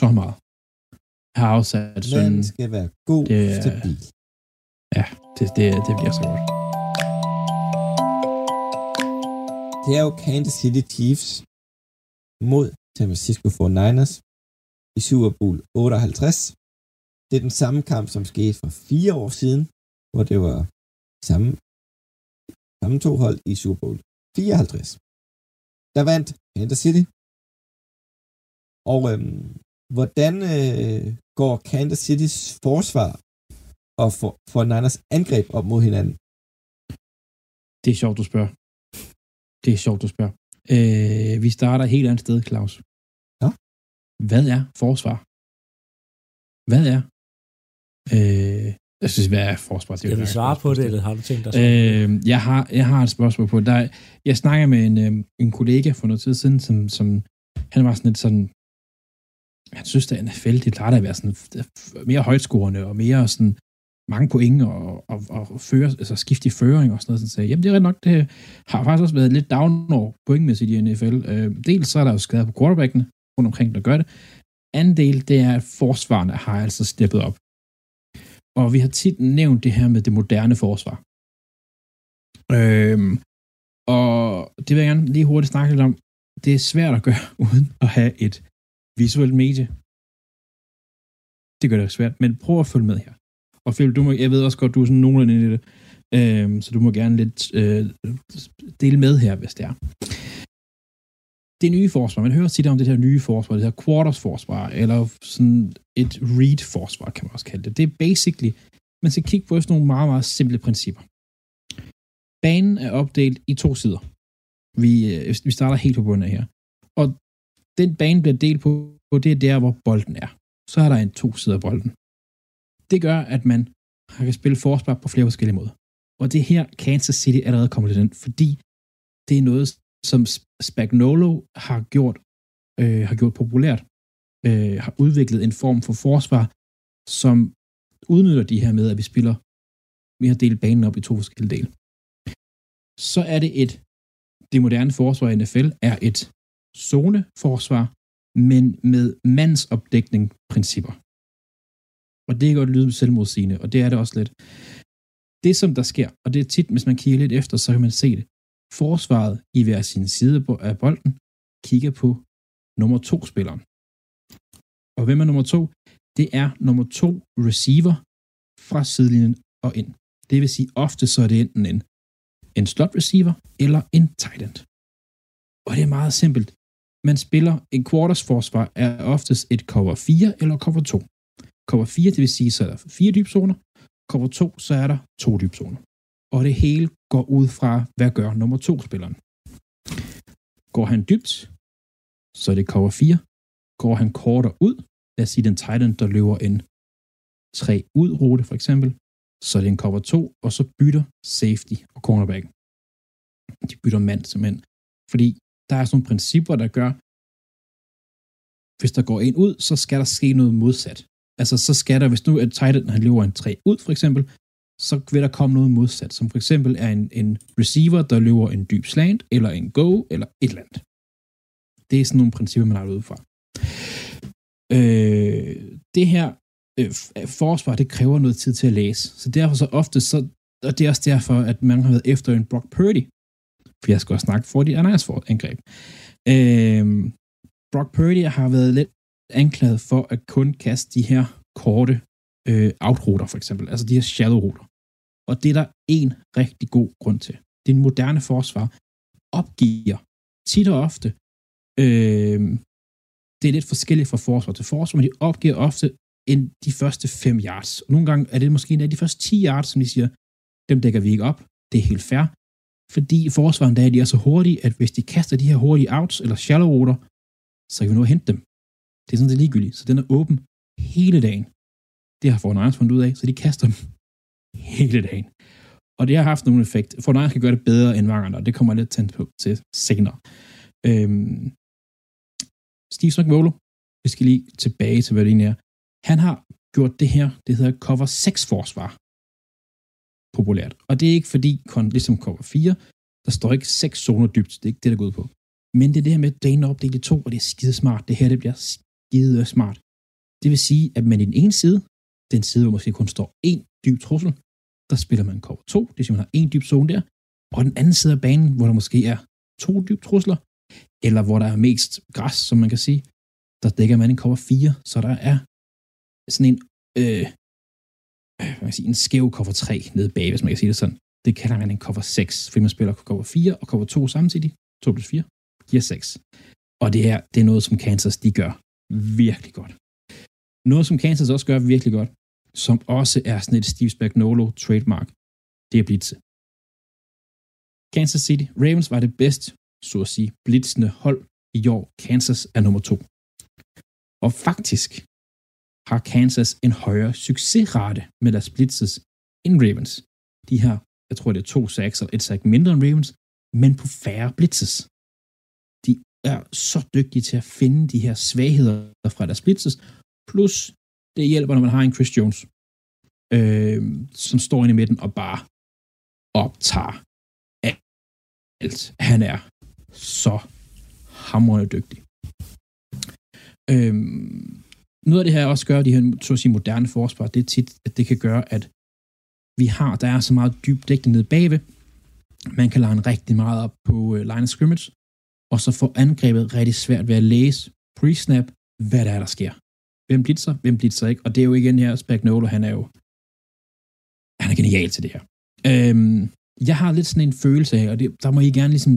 så meget. Jeg har afsat sådan... Skal være god, Det stabil. Ja, det, det, det bliver så godt. Det er jo Kansas City Chiefs mod San Francisco 49ers i Super Bowl 58. Det er den samme kamp, som skete for fire år siden, hvor det var samme, samme to hold i Super Bowl 54. Der vandt Kansas City. Og øhm, hvordan øh, går Kansas Citys forsvar og for, for Niners angreb op mod hinanden? Det er sjovt, du spørger. Det er sjovt, du spørger. Øh, vi starter et helt andet sted, Claus. Ja. Hvad er forsvar? Hvad er? Øh, jeg synes, hvad er forsvar? Det er Skal vi svare på det, eller har du tænkt dig? Øh, jeg, har, jeg har et spørgsmål på. Der, er- jeg snakker med en, øh, en kollega for noget tid siden, som, som han var sådan lidt sådan, han synes, at NFL, det plejer at være sådan mere højtskårende og mere sådan mange point og, og, og føre, altså skifte i føring og sådan noget. Så sagde, jamen det er ret nok, det har faktisk også været lidt down over pointmæssigt i NFL. Øh, dels så er der jo skader på quarterbacken rundt omkring, der gør det. Anden del, det er, at forsvarerne har altså steppet op. Og vi har tit nævnt det her med det moderne forsvar. Øh, og det vil jeg gerne lige hurtigt snakke lidt om. Det er svært at gøre, uden at have et visuelt medie. Det gør det svært, men prøv at følge med her. Og Philip, du må, jeg ved også godt, du er sådan nogenlunde inde i det, øh, så du må gerne lidt øh, dele med her, hvis det er. Det nye forsvar, man hører tit om det her nye forsvar, det her quarters forsvar, eller sådan et read forsvar, kan man også kalde det. Det er basically, man skal kigge på sådan nogle meget, meget simple principper. Banen er opdelt i to sider. Vi, øh, vi starter helt på bunden af her. Og den bane bliver delt på, på det er der, hvor bolden er. Så er der en to sider af bolden. Det gør, at man kan spille forsvar på flere forskellige måder. Og det er her, Kansas City allerede kommer til den, fordi det er noget, som Spagnolo har gjort, øh, har gjort populært, øh, har udviklet en form for forsvar, som udnytter de her med, at vi spiller, vi har delt banen op i to forskellige dele. Så er det et, det moderne forsvar i NFL er et zoneforsvar, men med mandsopdækning principper. Og det kan godt lyde selvmodsigende, og det er det også lidt. Det, som der sker, og det er tit, hvis man kigger lidt efter, så kan man se det. Forsvaret i hver sin side af bolden kigger på nummer to spilleren. Og hvem er nummer to? Det er nummer to receiver fra sidelinjen og ind. Det vil sige, ofte så er det enten en, en slot receiver eller en tight end. Og det er meget simpelt. Man spiller en quarters forsvar er oftest et cover 4 eller cover 2. Cover 4, det vil sige, så er der fire dybzoner. Cover 2, så er der to dybzoner. Og det hele går ud fra, hvad gør nummer 2 spilleren. Går han dybt, så er det cover 4. Går han kortere ud, lad os sige den tight end, der løber en 3 ud rute for eksempel, så er det en cover 2, og så bytter safety og cornerback. De bytter mand simpelthen. Fordi der er sådan nogle principper, der gør, hvis der går en ud, så skal der ske noget modsat. Altså, så skal der, hvis nu er tight han løber en 3 ud, for eksempel, så vil der komme noget modsat, som for eksempel er en, en receiver, der løber en dyb slant, eller en go, eller et eller andet. Det er sådan nogle principper, man har ud fra. Øh, det her øh, øh, forsvar, det kræver noget tid til at læse. Så derfor så ofte, så, og det er også derfor, at man har været efter en Brock Purdy, for jeg skal også snakke for de andre for angreb. Øh, Brock Purdy har været lidt anklaget for at kun kaste de her korte øh, outroter, for eksempel, altså de her shallow. Og det er der en rigtig god grund til. Det moderne forsvar opgiver tit og ofte, øh, det er lidt forskelligt fra forsvar til forsvar, men de opgiver ofte end de første 5 yards. Og nogle gange er det måske en af de første 10 yards, som de siger, dem dækker vi ikke op. Det er helt fair. Fordi forsvaren der er de er så hurtige, at hvis de kaster de her hurtige outs eller shallow ruter, så kan vi nå at hente dem. Det er sådan set ligegyldigt. Så den er åben hele dagen. Det har Fortnite fundet ud af, så de kaster dem hele dagen. Og det har haft nogen effekt. Fortnite kan gøre det bedre end mange andre, og det kommer jeg lidt tændt på til senere. Øhm, Steve Spagnuolo, vi skal lige tilbage til, hvad det egentlig er. Han har gjort det her, det hedder cover 6 forsvar populært. Og det er ikke fordi, ligesom cover 4, der står ikke 6 zoner dybt. Det er ikke det, der går ud på. Men det er det her med, at dagen er opdelt i to, og det er skide smart. Det her, det bliver skide smart. Det vil sige, at man i den ene side, den side, hvor måske kun står en dyb trussel, der spiller man cover 2, det vil sige, man har en dyb zone der, og den anden side af banen, hvor der måske er to dyb trusler, eller hvor der er mest græs, som man kan sige, der dækker man en cover 4, så der er sådan en, øh, øh hvad man sige, en skæv cover 3 nede bag, hvis man kan sige det sådan. Det kalder man en cover 6, fordi man spiller cover 4 og cover 2 samtidig. 2 plus 4 giver 6. Og det er, det er noget, som Kansas de gør virkelig godt. Noget, som Kansas også gør virkelig godt, som også er sådan et Steve Spagnolo trademark, det er blitse. Kansas City Ravens var det bedst, så at sige, blitzende hold i år. Kansas er nummer to. Og faktisk har Kansas en højere succesrate med deres blitzes end Ravens. De har, jeg tror det er to sacks og et sack mindre end Ravens, men på færre blitzes. Er så dygtige til at finde de her svagheder fra deres blitzes, plus det hjælper, når man har en Chris Jones, øh, som står inde i midten og bare optager alt. Han er så hamrende dygtig. Øh, noget af det her også gør, de her så at sige, moderne forsvar, det er tit, at det kan gøre, at vi har, der er så meget dyb dækning nede bagved, man kan line rigtig meget op på øh, line of scrimmage, og så får angrebet rigtig svært ved at læse pre-snap, hvad der er, der sker. Hvem blitzer, hvem blitzer ikke, og det er jo igen her, Spagnolo, han er jo, han er genial til det her. Øhm, jeg har lidt sådan en følelse af, og det, der må I gerne ligesom,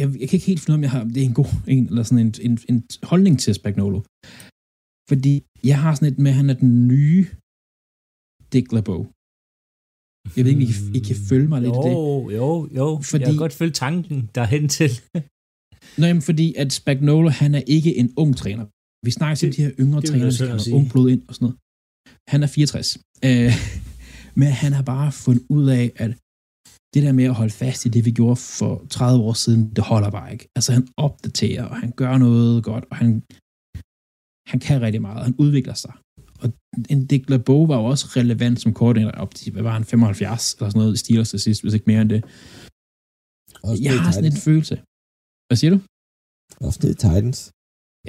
jeg, jeg kan ikke helt finde ud af, om jeg har, det er en god en, eller sådan en, en, en holdning til Spagnolo. Fordi jeg har sådan et med, at han er den nye Dick LeBeau. Jeg ved ikke, I, I kan følge mig lidt jo, i det. Jo, jo, fordi... Jeg kan godt følge tanken derhen til. Nej, men fordi at Spagnolo, han er ikke en ung træner. Vi snakker til de her yngre det trænere, der har ung blod ind og sådan noget. Han er 64. Øh, men han har bare fundet ud af, at det der med at holde fast i det, vi gjorde for 30 år siden, det holder bare ikke. Altså han opdaterer, og han gør noget godt, og han, han kan rigtig meget, han udvikler sig. Og en Dick LeBeau var jo også relevant som koordinator op til, hvad var han, 75 eller sådan noget i Steelers til sidst, hvis ikke mere end det. Også Jeg det har sådan en følelse. Hvad siger du? Også det Titans.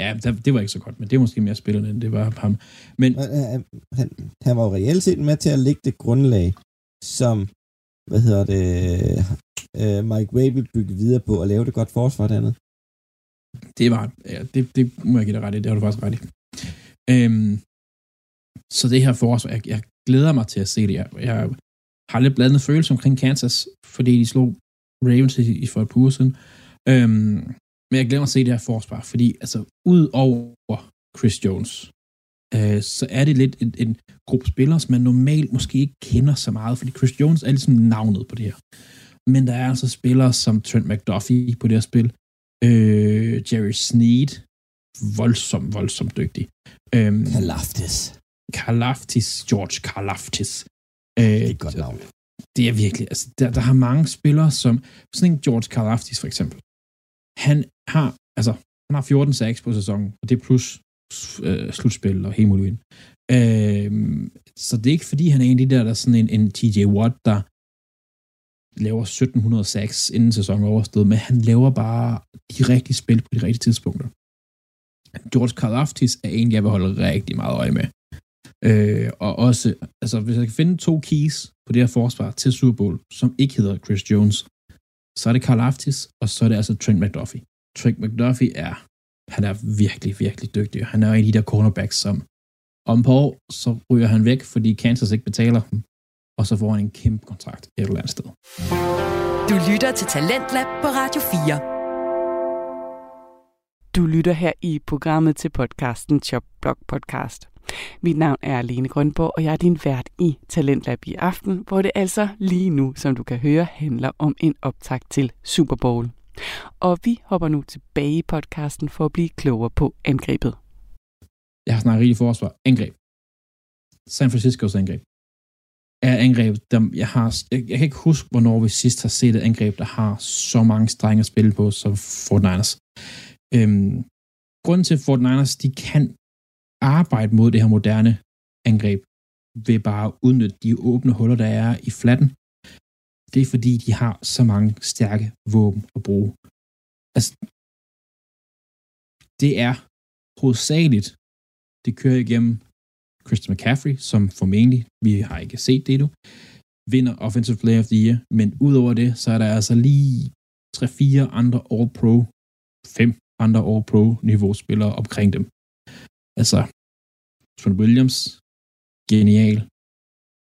Ja, det, var ikke så godt, men det er måske mere spillende, end det var ham. Men Men, øh, han, han var jo reelt set med til at lægge det grundlag, som, hvad hedder det, øh, Mike vil bygge videre på og lave det godt forsvar dernede. det var, ja, det, det må jeg give dig ret i, det har du faktisk ret i. Øhm, så det her forsvar, jeg, jeg glæder mig til at se det. Jeg, jeg har lidt blandet følelse omkring Kansas, fordi de slog Ravens i, i for et par uger siden. Øhm, men jeg glæder mig til at se det her forsvar, fordi altså, ud over Chris Jones, øh, så er det lidt en, en gruppe spillere, som man normalt måske ikke kender så meget, fordi Chris Jones er ligesom navnet på det her. Men der er altså spillere som Trent McDuffie på det her spil, øh, Jerry Sneed, voldsomt, voldsomt dygtig. Øhm, Kalaftis. Karlaftis, George Karlaftis. Øh, Det er et godt navn. det er virkelig, altså, der, der har mange spillere, som, sådan en George Karlaftis for eksempel, han har, altså, han har 14 sacks på sæsonen, og det er plus øh, slutspil og hele muligheden. Øh, så det er ikke fordi, han er en af de der, der er sådan en, en TJ Watt, der laver 1700 sacks inden sæsonen er overstået, men han laver bare de rigtige spil på de rigtige tidspunkter. George Karlaftis er en, jeg vil holde rigtig meget øje med. Øh, og også, altså hvis jeg kan finde to keys på det her forsvar til Super Bowl, som ikke hedder Chris Jones, så er det Karl Aftis, og så er det altså Trent McDuffie. Trent McDuffie er, han er virkelig, virkelig dygtig. Han er en af de der cornerbacks, som om på år, så ryger han væk, fordi Kansas ikke betaler dem, og så får han en kæmpe kontrakt et eller andet sted. Du lytter til Talentlab på Radio 4. Du lytter her i programmet til podcasten Chop Blog Podcast. Mit navn er Lene Grønborg, og jeg er din vært i Talentlab i aften, hvor det altså lige nu, som du kan høre, handler om en optakt til Super Bowl. Og vi hopper nu tilbage i podcasten for at blive klogere på angrebet. Jeg har snakket rigtig forsvar. Angreb. San Franciscos angreb. Er angreb, der jeg har, jeg, jeg kan ikke huske, hvornår vi sidst har set et angreb, der har så mange strenge at spille på, som Fort Niners. Øhm, grunden til, at Fort Niners, de kan arbejde mod det her moderne angreb, ved bare at udnytte de åbne huller, der er i flatten, det er fordi, de har så mange stærke våben at bruge. Altså, det er hovedsageligt, det kører igennem Christian McCaffrey, som formentlig, vi har ikke set det endnu, vinder Offensive Player of the Year, men udover det, så er der altså lige 3-4 andre All-Pro, fem andre All-Pro niveauspillere omkring dem. Altså, Trent Williams, genial.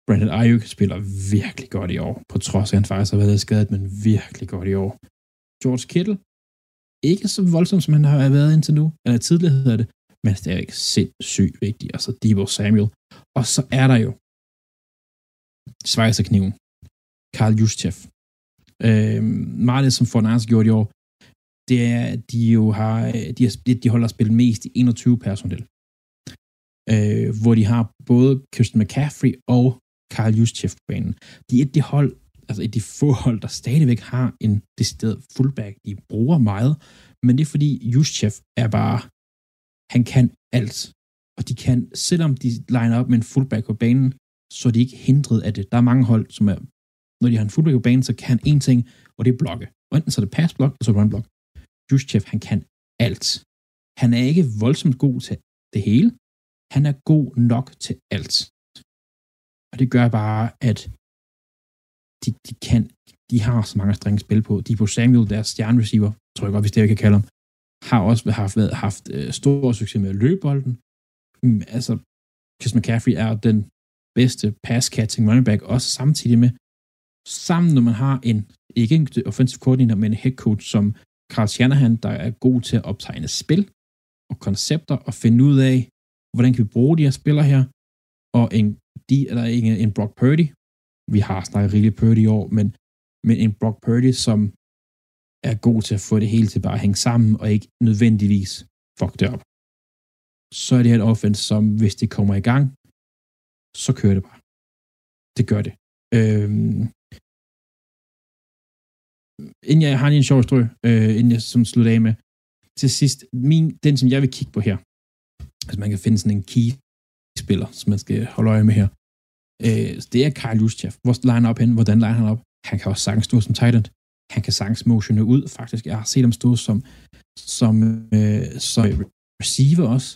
Brandon Ayuk spiller virkelig godt i år, på trods af, at han faktisk har været skadet, men virkelig godt i år. George Kittle, ikke så voldsom, som han har været indtil nu, eller tidligere hedder det, men det er ikke sindssygt vigtigt. Altså Debo Samuel. Og så er der jo svejserkniven. Karl Juszczyk. Øh, meget det, som Fornars gjort i år, det er, at de jo har, de, har, de holder spillet mest i 21 personel. Øh, hvor de har både Christian McCaffrey og Karl Juszczyk på banen. De er de hold, altså et af de få hold, der stadigvæk har en decideret fullback, de bruger meget, men det er fordi Juszczyk er bare han kan alt. Og de kan, selvom de liner op med en fullback på banen, så er de ikke hindret af det. Der er mange hold, som er, når de har en fullback på banen, så kan han én ting, og det er blokke. Og enten så er det pass block, og så run block. Juszczyk, han kan alt. Han er ikke voldsomt god til det hele. Han er god nok til alt. Og det gør bare, at de, de kan, de har så mange strenge spil på. De på Samuel, deres stjernereceiver, tror jeg godt, hvis det jeg kan kalde ham, har også haft, været, haft øh, stor succes med at løbe bolden. Mm, altså, Chris McCaffrey er den bedste pass-catching running back, også samtidig med, sammen når man har en, ikke en offensive coordinator, men en head coach som Carl Shanahan, der er god til at optegne spil og koncepter og finde ud af, hvordan kan vi bruge de her spillere her, og en, de, eller ikke en Brock Purdy, vi har snakket rigeligt Purdy i år, men, men en Brock Purdy, som er god til at få det hele til bare at hænge sammen, og ikke nødvendigvis fuck det op. Så er det her et offense, som hvis det kommer i gang, så kører det bare. Det gør det. Øhm, inden jeg har lige en sjov historie, øh, inden jeg som slutter af med, til sidst, min, den som jeg vil kigge på her, altså man kan finde sådan en key-spiller, som man skal holde øje med her, øh, det er Kyle Juszczyk. Hvor line op hen? Hvordan line han op? Han kan også sagtens stå som tight end. Han kan sagtens motione ud, faktisk. Jeg har set ham stå som, som, øh, som receiver også.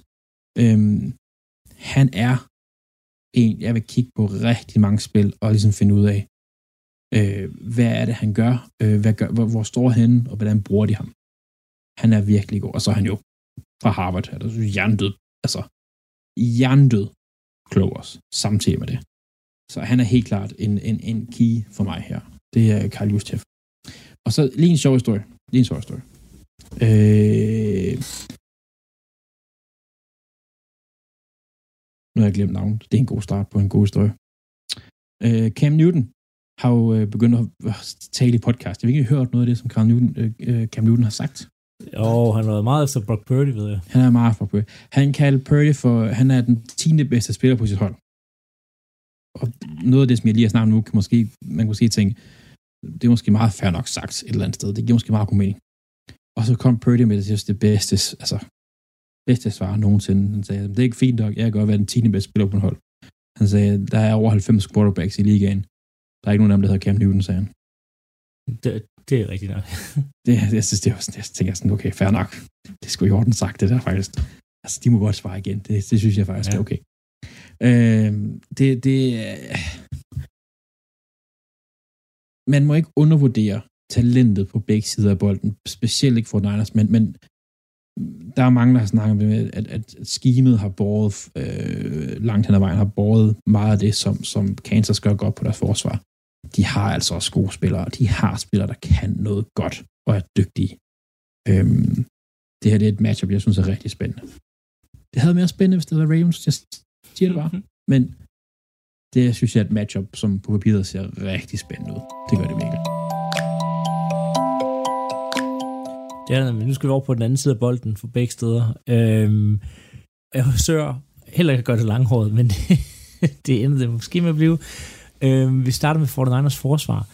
Øhm, han er en, jeg vil kigge på rigtig mange spil og ligesom finde ud af, øh, hvad er det, han gør, øh, hvad gør hvor, hvor står han, og hvordan bruger de ham. Han er virkelig god, og så er han jo fra Harvard, altså hjernedød altså hjernedød klog også, samtidig med det. Så han er helt klart en, en, en key for mig her. Det er Karl Justef. Og så lige en sjov historie. Lige en sjov historie. Øh, nu har jeg glemt navnet. Det er en god start på en god historie. Øh, Cam Newton har jo øh, begyndt at tale i podcast. Jeg har ikke hørt noget af det, som Cam Newton, øh, øh, Cam Newton har sagt. Jo, han har været meget efter Brock Purdy, ved jeg. Han er meget for Purdy. Han kalder Purdy for, han er den 10. bedste spiller på sit hold. Og noget af det, som jeg lige har snakket nu, kan måske, man kan måske tænke, det er måske meget fair nok sagt et eller andet sted. Det giver måske meget god mening. Og så kom Purdy med det, det bedste, altså, bedste svar nogensinde. Han sagde, det er ikke fint nok, jeg kan godt være den 10. bedste spiller på en hold. Han sagde, der er over 90 quarterbacks i ligaen. Der er ikke nogen af dem, der hedder Cam Newton, sagde han. Det, det er rigtigt nok. det, jeg synes, det var sådan, jeg tænker sådan, okay, fair nok. Det skulle i orden sagt, det der faktisk. Altså, de må godt svare igen. Det, det synes jeg faktisk ja. er okay. Øh, det, det, man må ikke undervurdere talentet på begge sider af bolden, specielt ikke for Niners, men, men der er mange, der har snakket med, at, at skimet har båret øh, langt hen ad vejen, har båret meget af det, som, som Kansas gør godt på deres forsvar. De har altså også gode spillere, de har spillere, der kan noget godt og er dygtige. Øhm, det her det er et matchup, jeg synes er rigtig spændende. Det havde mere spændende, hvis det var Ravens, jeg siger det bare. Mm-hmm. Men det synes jeg er et matchup, som på papiret ser rigtig spændende ud. Det gør det virkelig. Ja, men nu skal vi over på den anden side af bolden for begge steder. Øhm, jeg forsøger heller ikke at gøre det langhåret, men det, det ender det måske med at blive. Øh, vi starter med 49ers forsvar.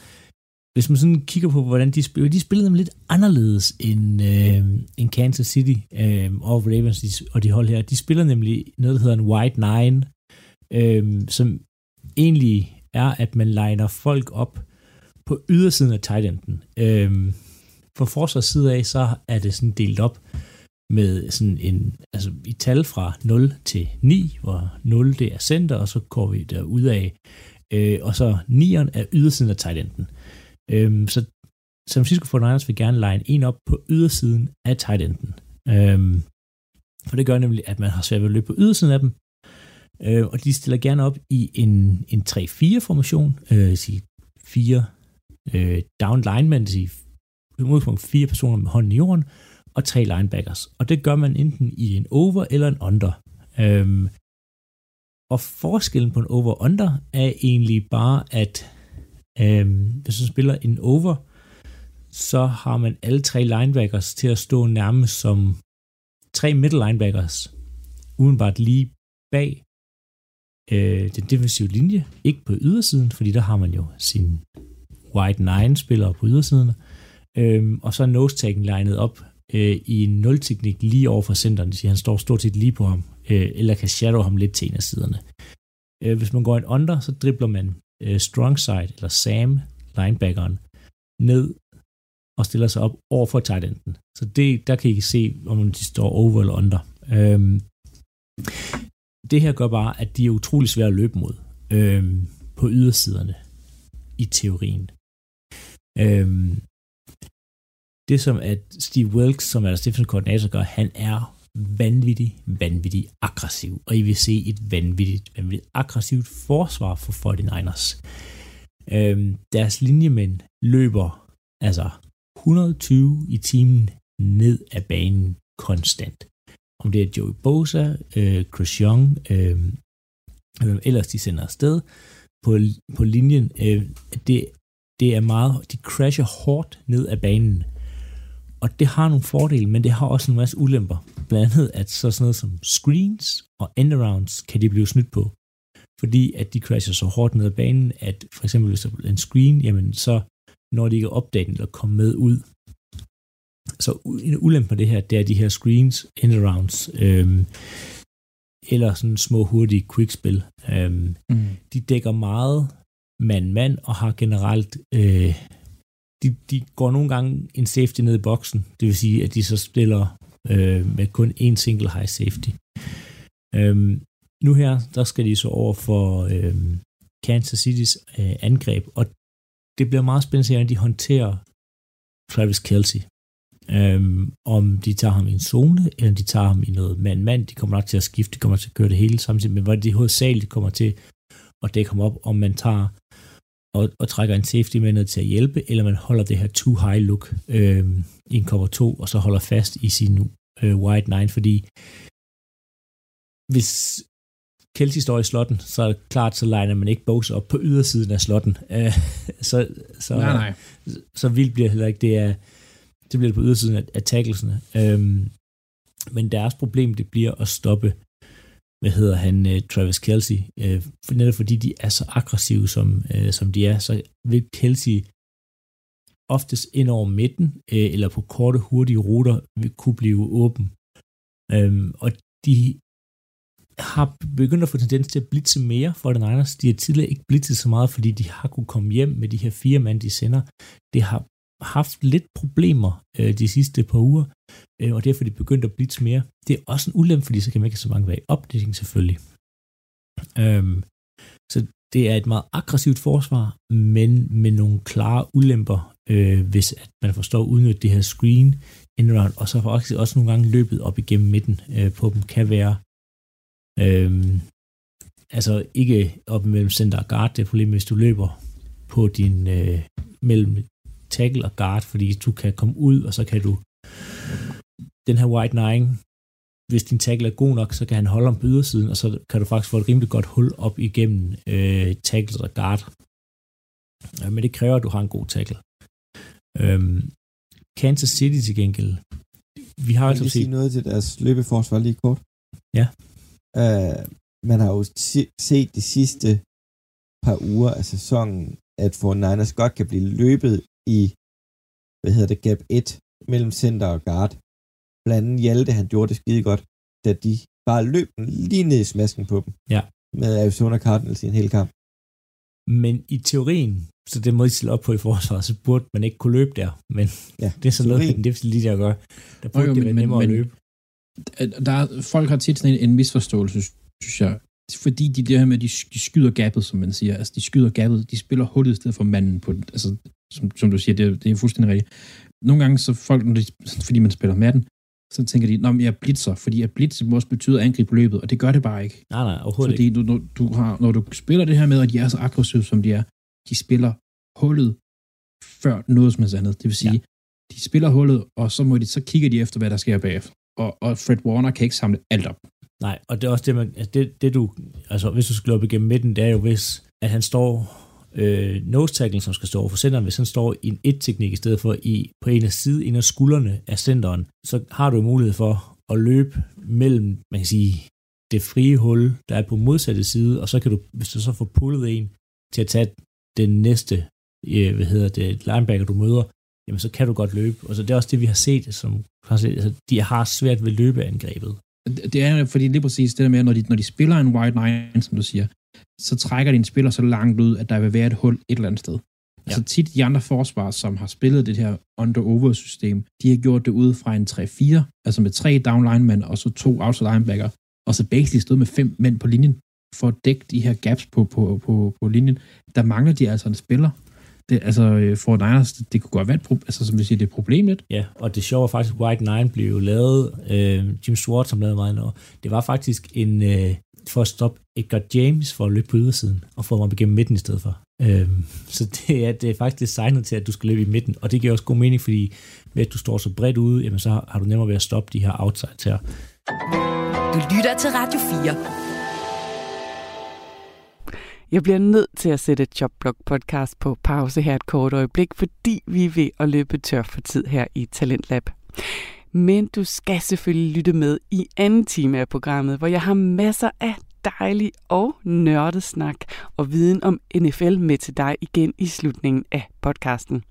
Hvis man sådan kigger på, hvordan de spiller, de spillede dem lidt anderledes end, øh, end Kansas City øh, og Ravens og de hold her. De spiller nemlig noget, der hedder en white nine, øh, som egentlig er, at man liner folk op på ydersiden af tight enden. Øh, fra forsvars side af, så er det sådan delt op med sådan en, altså i tal fra 0 til 9, hvor 0 det er center, og så går vi der ud af, øh, og så nieren er ydersiden af tight enden. Øh, så San Francisco 49ers vil gerne line en op på ydersiden af tight enden. Øh, for det gør nemlig, at man har svært ved at løbe på ydersiden af dem, øh, og de stiller gerne op i en, en 3-4-formation, øh, sige fire øh, down linemen, sige udgangspunkt fire personer med hånden i jorden, og tre linebackers. Og det gør man enten i en over eller en under. Øhm, og forskellen på en over-under er egentlig bare, at øh, hvis man spiller en over, så har man alle tre linebackers til at stå nærmest som tre middle linebackers, udenbart lige bag øh, den defensive linje, ikke på ydersiden, fordi der har man jo sin wide nine spillere på ydersiden, øh, og så er nose-taggen legnet op øh, i en nul-teknik lige over for centeren. Det siger, han står stort set lige på ham, øh, eller kan shadow ham lidt til en af siderne. Øh, hvis man går en under, så dribler man øh, strong side, eller Sam, linebackeren, ned og stiller sig op over for tight enden. Så det, der kan I se, om de står over eller under. Øhm, det her gør bare, at de er utrolig svære at løbe mod øhm, på ydersiderne i teorien. Øhm, det som at Steve Wilkes, som er deres defensive koordinator, gør, han er vanvittigt, vanvittigt aggressiv. Og I vil se et vanvittigt, vanvittigt aggressivt forsvar for 49ers. Øhm, deres linjemænd løber altså 120 i timen ned ad banen konstant. Om det er Joey Bosa, øh, Chris Young, øh, hvem ellers de sender afsted på, på linjen, øh, det, det er meget, de crasher hårdt ned ad banen. Og det har nogle fordele, men det har også en masse ulemper. Blandt andet, at så sådan noget som screens og endarounds kan de blive snydt på. Fordi at de crasher så hårdt ned ad banen, at for eksempel hvis der er en screen, jamen så når de ikke er opdaget eller kommet med ud. Så en ulempe på det her, det er de her screens, end-arounds, øhm, eller sådan små hurtige quickspil. Øhm, Mm. de dækker meget mand-mand og har generelt øh, de, de går nogle gange en safety ned i boksen, det vil sige, at de så spiller øh, med kun én single high safety. Øhm, nu her, der skal de så over for øh, Kansas City's øh, angreb, og det bliver meget spændende, at hvordan de håndterer Travis Kelsey. Øhm, om de tager ham i en zone, eller de tager ham i noget mand-mand, de kommer nok til at skifte, de kommer til at køre det hele samtidig, men hvor de hovedsageligt kommer til at dække ham op, om man tager og, og trækker en safety med ned til at hjælpe, eller man holder det her too high look øh, i en cover 2, og så holder fast i sin øh, wide 9, fordi hvis Kelsey står i slotten, så er det klart, så legner man ikke Bose op på ydersiden af slotten. Øh, så, så, Nej, nej. så vildt bliver det heller ikke. Det, er, det bliver det på ydersiden af, af tacklesene. Øhm, men deres problem, det bliver at stoppe, hvad hedder han, øh, Travis Kelsey. øh, for netop fordi de er så aggressive, som, øh, som de er, så vil Kelsey oftest ind over midten, øh, eller på korte, hurtige ruter, vil kunne blive åben. Øhm, og de har begyndt at få tendens til at blitse mere for den Niners. De har tidligere ikke blitzet så meget, fordi de har kunne komme hjem med de her fire mand, de sender. Det har haft lidt problemer øh, de sidste par uger, øh, og derfor er de begyndt at blitse mere. Det er også en ulempe, fordi så kan man ikke have så mange være i opdækning selvfølgelig. Øhm, så det er et meget aggressivt forsvar, men med nogle klare ulemper, øh, hvis at man forstår at udnytte det her screen inround, og så faktisk også nogle gange løbet op igennem midten øh, på dem kan være øh, altså ikke op mellem center og guard, det er problemet, hvis du løber på din øh, mellem tackle og guard, fordi du kan komme ud, og så kan du den her white nine, hvis din tackle er god nok, så kan han holde om på ydersiden, og så kan du faktisk få et rimelig godt hul op igennem øh, tackle og guard. Ja, men det kræver, at du har en god tackle. Øhm, Kansas City til gengæld, vi har altså set... sige noget til deres løbeforsvar lige kort. Ja. Uh, man har jo se- set de sidste par uger af sæsonen, at for Niners godt kan blive løbet i, hvad hedder det, gap 1 mellem center og guard. Blandt andet Hjalte, han gjorde det skide godt, da de bare løb den lige ned i smasken på dem. Ja. Med Arizona Cardinals i en hel kamp. Men i teorien, så det må de stille op på i forsvaret, så burde man ikke kunne løbe der. Men Ja, det er sådan noget, med den lige at gøre. Der burde jo, det være men- nemmere men- at løbe. der er, folk har tit sådan en, en misforståelse, synes jeg. Fordi de det her med, at de, de skyder gabet, som man siger. Altså, de skyder gabet, de spiller hullet i stedet for manden på den. Altså, som, som du siger, det, er- det er fuldstændig rigtigt. Nogle gange, så folk, når de, fordi man spiller med den, så tænker de, at jeg er blitzer, fordi at blitz også betyder angreb på løbet, og det gør det bare ikke. Nej, nej, overhovedet Fordi ikke. du, når, du har, når du spiller det her med, at de er så aggressive, som de er, de spiller hullet før noget som helst andet. Det vil sige, ja. de spiller hullet, og så, må de, så kigger de efter, hvad der sker bagefter. Og, og Fred Warner kan ikke samle alt op. Nej, og det er også det, man, altså det, det du, altså hvis du skal løbe igennem midten, det er jo hvis, at han står, øh, nose tackle, som skal stå over for centeren, hvis han står i en et-teknik i stedet for i, på en af side, en af skuldrene af centeren, så har du mulighed for at løbe mellem, man kan sige, det frie hul, der er på modsatte side, og så kan du, hvis du så får pullet en til at tage den næste, øh, hvad hedder det, linebacker, du møder, jamen så kan du godt løbe. Og så det er også det, vi har set, som altså, de har svært ved løbeangrebet. Det er fordi lige præcis det der med, når de, når de spiller en wide nine, som du siger, så trækker de en spiller så langt ud, at der vil være et hul et eller andet sted. Ja. Altså tit de andre forsvar, som har spillet det her under-over-system, de har gjort det ud fra en 3-4, altså med tre down linemen og så to outside linebacker, og så basically stod med fem mænd på linjen for at dække de her gaps på, på, på, på linjen. Der mangler de altså en spiller. Det, altså øh, for Niners, det, det kunne godt være et problem, altså som vi siger, det er et problem lidt. Ja, og det sjove var faktisk, at White Nine blev jo lavet, øh, Jim Schwartz som lavede meget noget. Det var faktisk en, øh, for at stoppe Edgar James for at løbe på ydersiden, og få ham igennem midten i stedet for. Øh, så det er, det er faktisk designet til, at du skal løbe i midten, og det giver også god mening, fordi ved at du står så bredt ude, jamen så har, har du nemmere ved at stoppe de her outsides her. Du lytter til Radio 4. Jeg bliver nødt til at sætte Chopblock podcast på pause her et kort øjeblik, fordi vi er ved at løbe tør for tid her i Talentlab. Men du skal selvfølgelig lytte med i anden time af programmet, hvor jeg har masser af dejlig og nørdet snak og viden om NFL med til dig igen i slutningen af podcasten.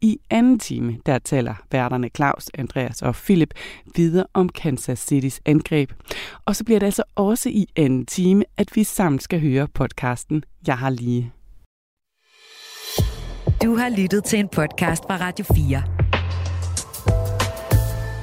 I anden time, der taler værterne Claus, Andreas og Philip videre om Kansas City's angreb. Og så bliver det altså også i anden time, at vi sammen skal høre podcasten Jeg har lige. Du har lyttet til en podcast fra Radio 4.